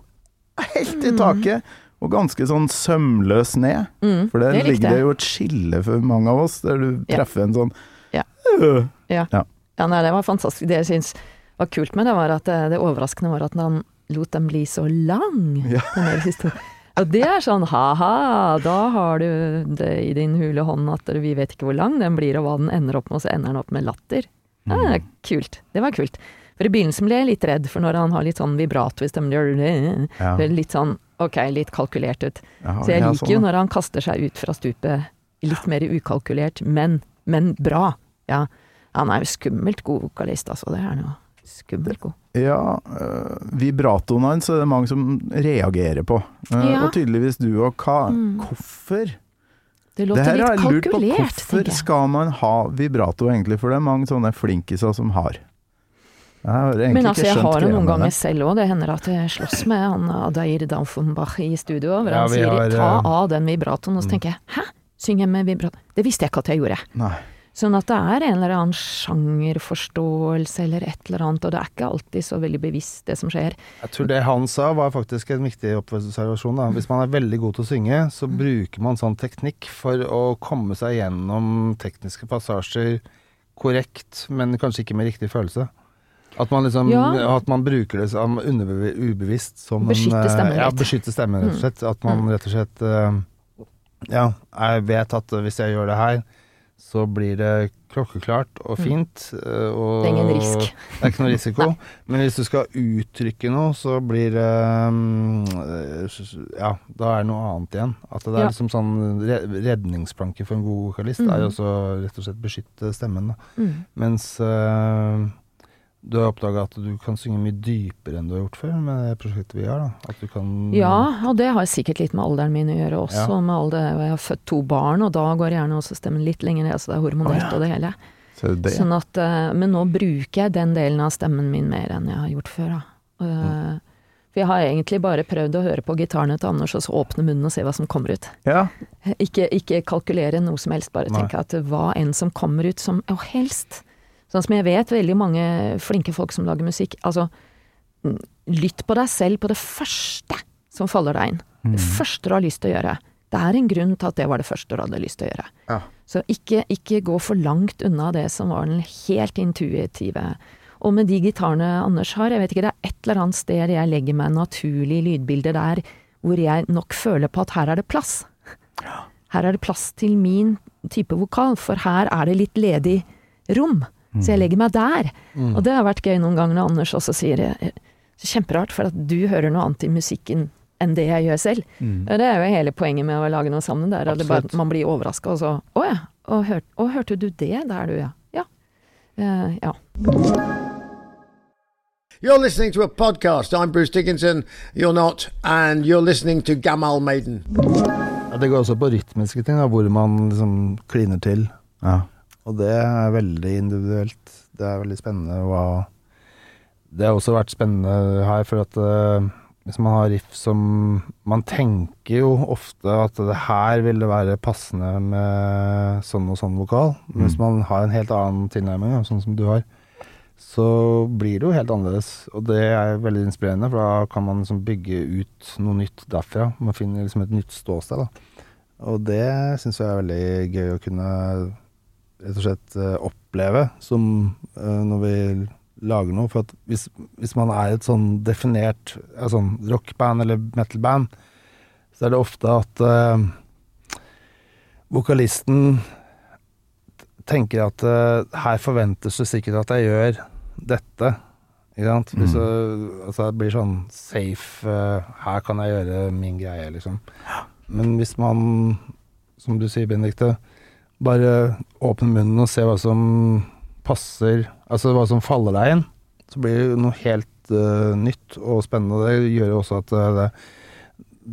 helt i taket. Og ganske sånn sømløs ned. Mm, For der det ligger det jo et skille for mange av oss, der du Ja. treffer en sånn Ja. øh. Ja, nei, det var fantastisk. Det jeg syns var kult med det, var at det, det overraskende var at han lot dem bli så lang, Ja. Og det er sånn ha-ha, da har du det i din hule hånd at vi vet ikke hvor lang den blir og hva den ender opp med, og så ender den opp med latter. Er Mm. kult. Det var kult. For i begynnelsen ble jeg litt redd, for når han har litt sånn vibrato i stemmen, Ja. litt sånn ok, litt kalkulert ut. Ja, Så jeg liker sånn, jo når han kaster seg ut fra stupet litt mer ukalkulert, men, men bra. Ja. Han er jo skummelt god vokalist, altså. Det er han jo. Skummelt god. Ja, uh, vibratoen hans er det mange som reagerer på. Uh, Ja. Og tydeligvis du og Hva Mm. Hvorfor? Det Det låter her litt jeg lurt på. kalkulert, Hvorfor tenker jeg. skal man ha vibrato, egentlig? For det er mange sånne flinkiser som har. Jeg har egentlig Men altså, ikke jeg har det noen ganger selv òg. Det hender at jeg slåss med han Adair Daufenbach i studio, hvor Ja, han sier har, 'ta eh, av den vibratoen', og så mm. tenker jeg 'hæ, synger jeg med vibrato'? Det visste jeg ikke at jeg gjorde. Nei. Sånn at det er en eller annen sjangerforståelse eller et eller annet, og det er ikke alltid så veldig bevisst det som skjer. Jeg tror det han sa var faktisk en viktig observasjon. Da. Hvis man er veldig god til å synge, så Mm. bruker man sånn teknikk for å komme seg gjennom tekniske passasjer korrekt, men kanskje ikke med riktig følelse. At man liksom Ja. At man bruker det som underbevisst som Beskytte en eh, stemmen Ja, beskytte stemmen, rett og slett. At man Mm. rett og slett eh, Ja, jeg vet at hvis jeg gjør det her, så blir det klokkeklart og Mm. fint. eh, Og Det er ingen risk. *laughs* Det er ikke noe risiko. Men hvis du skal uttrykke noe, så blir det mm, eh, Ja, da er det noe annet igjen. At det er Ja. liksom sånn redningsplanke for en god vokalist Mm. er jo også rett og slett beskytte stemmen. Da. Mm. Mens eh, du har oppdaga at du kan synge mye dypere enn du har gjort før med det prosjektet vi har. da. At du kan Ja, og det har sikkert litt med alderen min å gjøre også. Ja. Med alder, jeg har født to barn, og da går gjerne også stemmen litt lenger ned, så det er hormonelt oh, ja. og det hele. Så det. Sånn at, eh, men nå bruker jeg den delen av stemmen min mer enn jeg har gjort før. Da. Mm. Eh, For jeg har egentlig bare prøvd å høre på gitarene til Anders og så åpne munnen og se hva som kommer ut. Ja. Ikke, ikke kalkulere noe som helst, bare Nei. tenke at hva enn som kommer ut som Og helst! Sånn som jeg vet veldig mange flinke folk som lager musikk. Altså, mm, lytt på deg selv på det første som faller deg inn. Det første du har lyst til å gjøre. Det er en grunn til at det var det første du hadde lyst til å gjøre. Ja. Så ikke, ikke gå for langt unna det som var den helt intuitive. Og med de gitarene Anders har, jeg vet ikke, det er et eller annet sted jeg legger meg naturlig lydbilde der hvor jeg nok føler på at her er det plass. Her er det plass til min type vokal, for her er det litt ledig rom. Så jeg legger meg der. Mm. Og det har vært gøy noen ganger når Anders også sier eh, Kjemperart, for at du hører noe annet i musikken enn det jeg gjør selv. Mm. Det er jo hele poenget med å lage noe sammen. Er det bare, man blir overraska, og så Å ja. Og, hør, og hørte du det? Der du, ja. Ja. Uh, ja. You're listening to a podcast. I'm Bruce Dickinson. You're not. And you're listening to Gamal Maiden. Ja, det går også på rytmiske ting, da, hvor man liksom kliner til. ja. Og det er veldig individuelt. Det er veldig spennende hva Det har også vært spennende her, for at uh, hvis man har riff som Man tenker jo ofte at det her ville være passende med sånn og sånn vokal. Men hvis man har en helt annen tilnærming, sånn som du har, så blir det jo helt annerledes. Og det er veldig inspirerende, for da kan man liksom bygge ut noe nytt derfra. Man finner liksom et nytt ståsted, da. Og det syns jeg er veldig gøy å kunne rett og slett eh, oppleve som eh, når vi lager noe. For at hvis, hvis man er et sånn definert sånn rockband eller metalband, så er det ofte at uh, vokalisten tenker at uh, her forventes det sikkert at jeg gjør dette. Ikke sant? Hvis det, altså det blir sånn safe uh, Her kan jeg gjøre min greie, liksom. Men hvis man, som du sier, Benedicte, bare åpne munnen og se hva som passer, altså hva som faller deg inn, så blir det noe helt uh, nytt og spennende. Det gjør jo også at eh, det,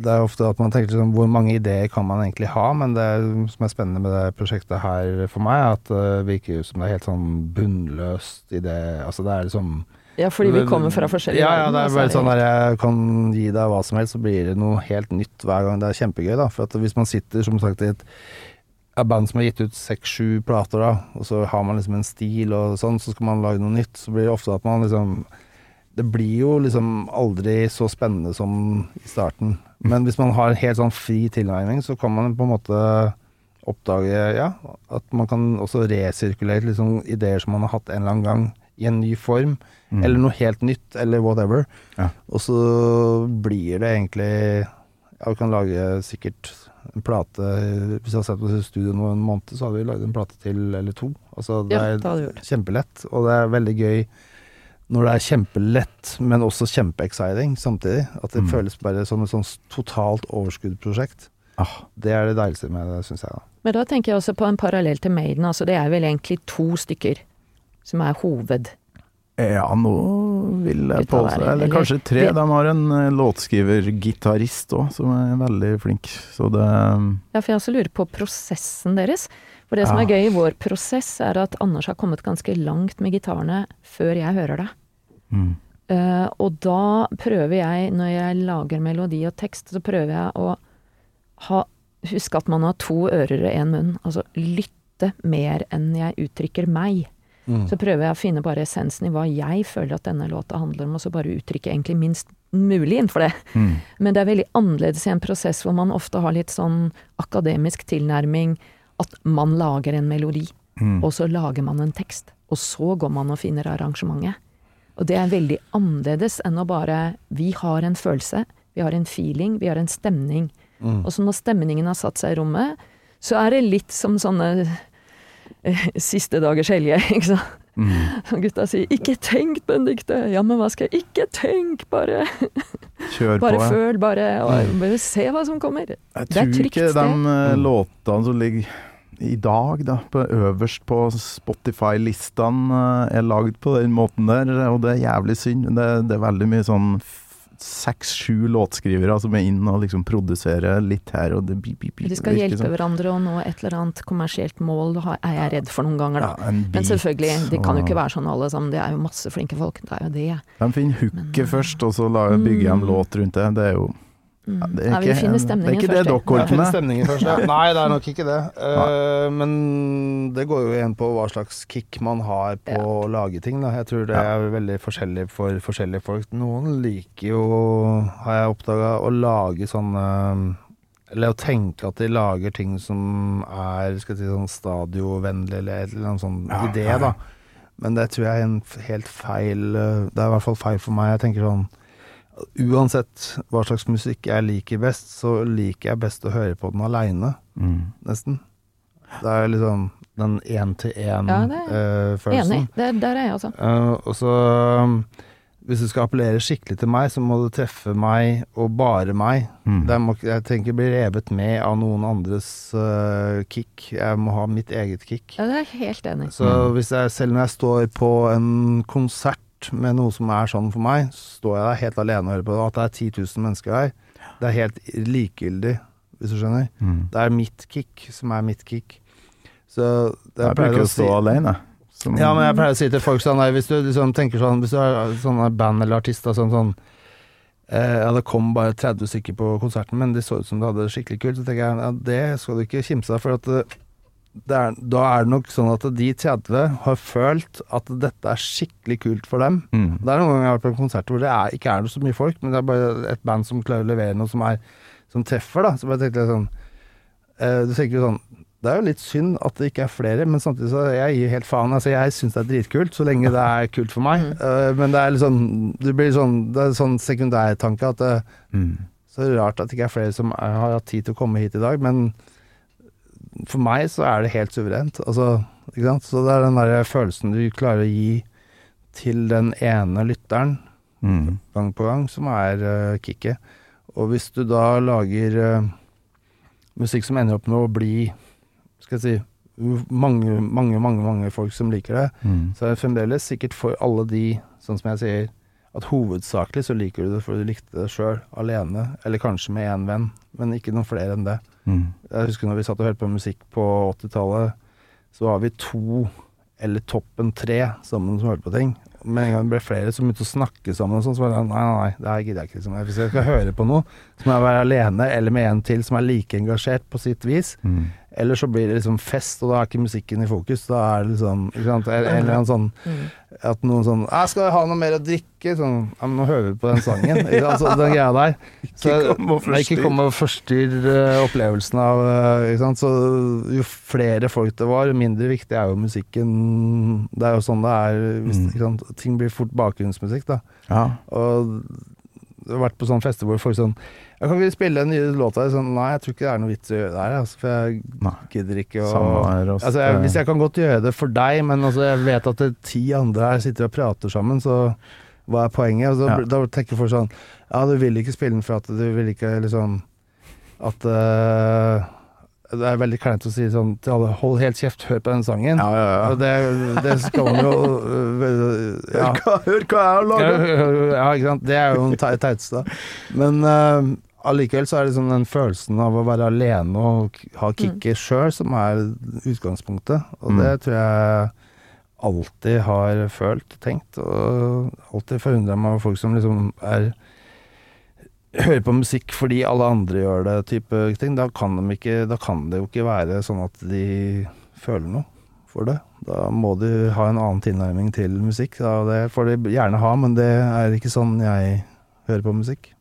det er ofte at man tenker sånn, hvor mange ideer kan man egentlig ha, men det som er spennende med det prosjektet her for meg, er at det virker som det er helt sånn bunnløst idé. Altså det er liksom Ja, fordi vi kommer fra forskjellige Ja, ja, det er bare sånn der jeg kan gi deg hva som helst, så blir det noe helt nytt hver gang. Det er kjempegøy, da. For at hvis man sitter, som sagt, i et et band som har gitt ut seks-sju plater, da, og så har man liksom en stil og sånn, så skal man lage noe nytt, så blir det ofte at man liksom Det blir jo liksom aldri så spennende som i starten. Men hvis man har en helt sånn fri tilnærming, så kan man på en måte oppdage ja, at man kan også resirkulere liksom ideer som man har hatt en eller annen gang, i en ny form, Mm. eller noe helt nytt, eller whatever. Ja. Og så blir det egentlig Ja, vi kan lage sikkert en plate Hvis jeg hadde sett på studio nå en måned, så hadde vi lagd en plate til eller to. Altså, det Ja, er gjort. kjempelett, og det er veldig gøy når det er kjempelett, men også kjempeexciting samtidig. At det Mm. føles bare som et sånn totalt overskuddsprosjekt. Ah, Det er det deiligste med det, syns jeg. da. Men da tenker jeg også på en parallell til Maiden. Altså det er vel egentlig to stykker som er hoved... ja, nå vil jeg påstå Eller kanskje tre. De har en eh, låtskriver-gitarist òg, som er veldig flink. Så det Ja, for jeg også lurer på prosessen deres. For det som Ja. er gøy i vår prosess, er at Anders har kommet ganske langt med gitarene før jeg hører det. mm. Uh, og da prøver jeg, når jeg lager melodi og tekst, så prøver jeg å ha Huske at man har to ører og én munn. Altså lytte mer enn jeg uttrykker meg. Så prøver jeg å finne bare essensen i hva jeg føler at denne låta handler om, og så bare uttrykke egentlig minst mulig innenfor det. Mm. Men det er veldig annerledes i en prosess hvor man ofte har litt sånn akademisk tilnærming. At man lager en melodi, Mm. og så lager man en tekst. Og så går man og finner arrangementet. Og det er veldig annerledes enn å bare Vi har en følelse, vi har en feeling, vi har en stemning. Mm. Og så når stemningen har satt seg i rommet, så er det litt som sånne *laughs* siste dagers helge, *laughs* ikke sant. Mm. Gutta sier 'ikke tenk, Benedicte'. Ja, men hva skal jeg ikke tenke, bare Kjør bare på. ja. føl, bare, og bare se hva som kommer. Jeg Det er tror ikke de eh, låtene som ligger i dag, da, på øverst på Spotify-listene, eh, er lagd på den måten der, og det er jævlig synd. Det, det er veldig mye sånn seks-sju låtskrivere som er inn og liksom produserer litt her og det bi, bi, bi, De skal hjelpe sånn. hverandre å nå et eller annet kommersielt mål, er jeg redd for noen ganger, da. Ja, en Men selvfølgelig, det kan jo ikke være sånn alle sammen. Det er jo masse flinke folk, det er jo det. De finner hooket først, og så bygger de Mm. låt rundt det. Det er jo Mm. Ja, det er Nei, vi ikke- finner det er stemningen ikke det dere holder på med. Nei, det er nok ikke det. Uh, men det går jo igjen på hva slags kick man har på Ja. å lage ting. Da. Jeg tror det er veldig forskjellig for forskjellige folk. Noen liker jo, har jeg oppdaga, å lage sånne Eller å tenke at de lager ting som er skal jeg si, sånn stadiovennlig, eller en eller sånn Ja, idé, da. Men det tror jeg er en helt feil eh, Det er i hvert fall feil for meg. Jeg tenker sånn Uansett hva slags musikk jeg liker best, så liker jeg best å høre på den aleine, Mm. nesten. Det er liksom den Ja, er- én-til-én-følelsen. Enig. Der, der er jeg altså. og så um, Hvis du skal appellere skikkelig til meg, så må du treffe meg og bare meg. Mm. Det må, jeg tenker ikke bli revet med av noen andres uh, kick. Jeg må ha mitt eget kick. Ja, det er jeg helt enig. Så Mm. hvis jeg, selv når jeg står på en konsert med noe som er sånn for meg, står jeg der helt alene og hører på det. At det er 10 000 mennesker her, det er helt likegyldig, hvis du skjønner. Mm. Det er mitt kick som er mitt kick. Så det Jeg pleier å å stå alene. Som, Ja, men jeg pleier å si til folk sånn nei, Hvis du liksom tenker sånn Hvis du er sånne band eller artister sånn sånn eh, Ja, det kom bare 30 stykker på konserten, men de så ut som det hadde det skikkelig kult. Så tenker jeg ja, det skal du ikke kimse av, for at eh, er, da er det nok sånn at de 30 har følt at dette er skikkelig kult for dem. Mm. Det er noen ganger jeg har vært på konsert hvor det er, ikke er så mye folk, men det er bare et band som klarer å levere noe som, er, som treffer, da. Så bare tenkte jeg sånn eh, Du tenker jo sånn Det er jo litt synd at det ikke er flere, men samtidig så jeg gir helt faen. Altså, jeg syns det er dritkult, så lenge det er kult for meg. Eh, men det er liksom Det blir sånn Det er sånn sekundærtanke at det, Mm. så rart at det ikke er flere som er, har hatt tid til å komme hit i dag, men for meg så er det helt suverent. Altså, ikke sant? Så det er den der følelsen du klarer å gi til den ene lytteren Mm. gang på gang, som er uh, kicket. Og hvis du da lager uh, musikk som ender opp med å bli skal jeg si mange, mange, mange, mange folk som liker det, Mm. så er det fremdeles sikkert for alle de, sånn som jeg sier, at hovedsakelig så liker du det fordi du likte det sjøl, alene, eller kanskje med én venn, men ikke noen flere enn det. Mm. Jeg husker når vi satt og hørte på musikk på 80-tallet, så var vi to eller toppen tre sammen som hørte på ting. Med en gang det ble flere som begynte å snakke sammen, og sånn, så var det sånn Nei, nei, nei, det her gidder jeg ikke. Liksom. Hvis jeg skal høre på noe, så må jeg være alene, eller med en til som er like engasjert på sitt vis. Mm. Eller så blir det liksom fest, og da er ikke musikken i fokus. Da er det liksom ikke sant? En en eller annen sånn At noen sånn «Jeg 'Skal ha noe mer å drikke?' Sånn Ja, men nå hører vi på den sangen. ja. Altså, den greia der. Så, ikke kom og forstyrr eh, opplevelsen av eh, ikke sant? Så jo flere folk det var, jo mindre viktig er jo musikken. Det er jo sånn det er. Hvis, Mm. ikke sant? Ting blir fort bakgrunnsmusikk, da. Ja. Og jeg har vært på sånne fester hvor folk sånn ja, 'Kan ikke spille en ny låt her?' Sånn, Nei, jeg tror ikke det er noe vits i å gjøre det her, altså, for jeg Nei. gidder ikke å også. Altså, jeg, hvis jeg kan godt gjøre det for deg, men altså, jeg vet at det er ti andre her sitter og prater sammen, så hva er poenget? Så, Ja. Da tenker folk sånn Ja, du vil ikke spille den for at du vil ikke liksom At uh, Det er veldig kleint å si sånn til alle Hold helt kjeft, hør på den sangen. Ja, ja, ja. Det, det skal man jo *laughs* ja. Hør hva- Hør hva jeg har laga! Ja, ikke sant. Det er jo den te- teiteste. Men uh, allikevel så er det sånn den følelsen av å være alene og ha kicket sjøl som er utgangspunktet. Og Mm. det tror jeg alltid har følt, og tenkt, og alltid forundra meg over folk som liksom er Hører på musikk fordi alle andre gjør det, type ting. Da kan, de ikke, da kan det jo ikke være sånn at de føler noe for det. Da må de ha en annen tilnærming til musikk. Da. Det får de gjerne ha, men det er ikke sånn jeg hører på musikk.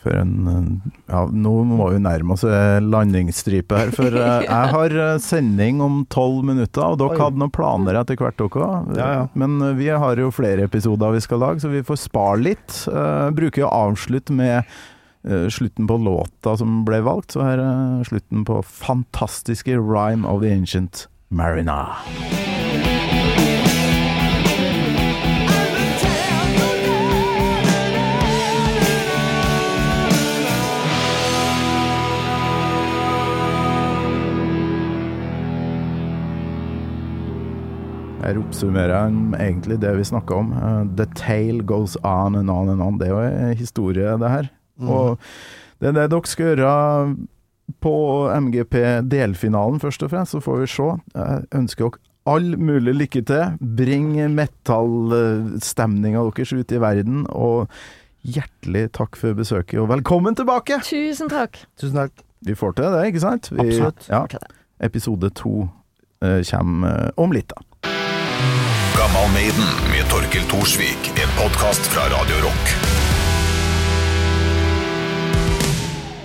For en eh, Ja, nå må vi nærme oss eh, landingsstripe her, for eh, *laughs* jeg har sending om tolv minutter, og dere Oi. hadde noen planer etter hvert, dere òg. Ja, ja. Men vi har jo flere episoder vi skal lage, så vi får spare litt. Eh, bruker å avslutte med slutten på låta som ble valgt, så her er slutten på fantastiske Rhyme of the Ancient Marina. Her oppsummerer jeg egentlig det vi snakka om. Eh, The tale goes on and on and on. Det er jo en historie, det her. Og det er det dere skal gjøre på MGP delfinalen, først og fremst. Så får vi se. Jeg ønsker dere all mulig lykke til. Bring metallstemninga deres ut i verden. Og hjertelig takk for besøket, og velkommen tilbake! Tusen takk. Tusen takk. Vi får til det, ikke sant? Vi, Absolutt. Ja. Episode to eh, kommer eh, om litt, da. Gammal Maiden med Torkel Thorsvik. En podkast fra Radio Rock.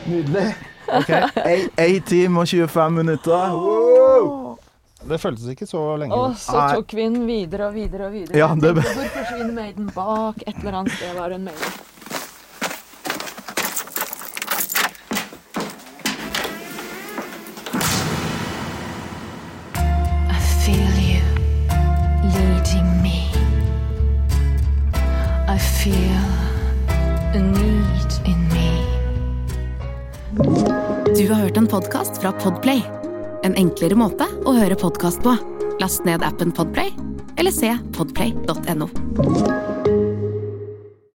Nydelig. *laughs* Ei time og 25 minutter. Wow! Det føltes ikke så lenge. Og så tok vi den videre og videre og videre. Ja, det- Hvor forsvinner Maiden? Bak et eller annet sted var en Maiden. Feel a need in me. Du har hørt en podkast fra Podplay. En enklere måte å høre podkast på. Last ned appen Podplay, eller se podplay.no.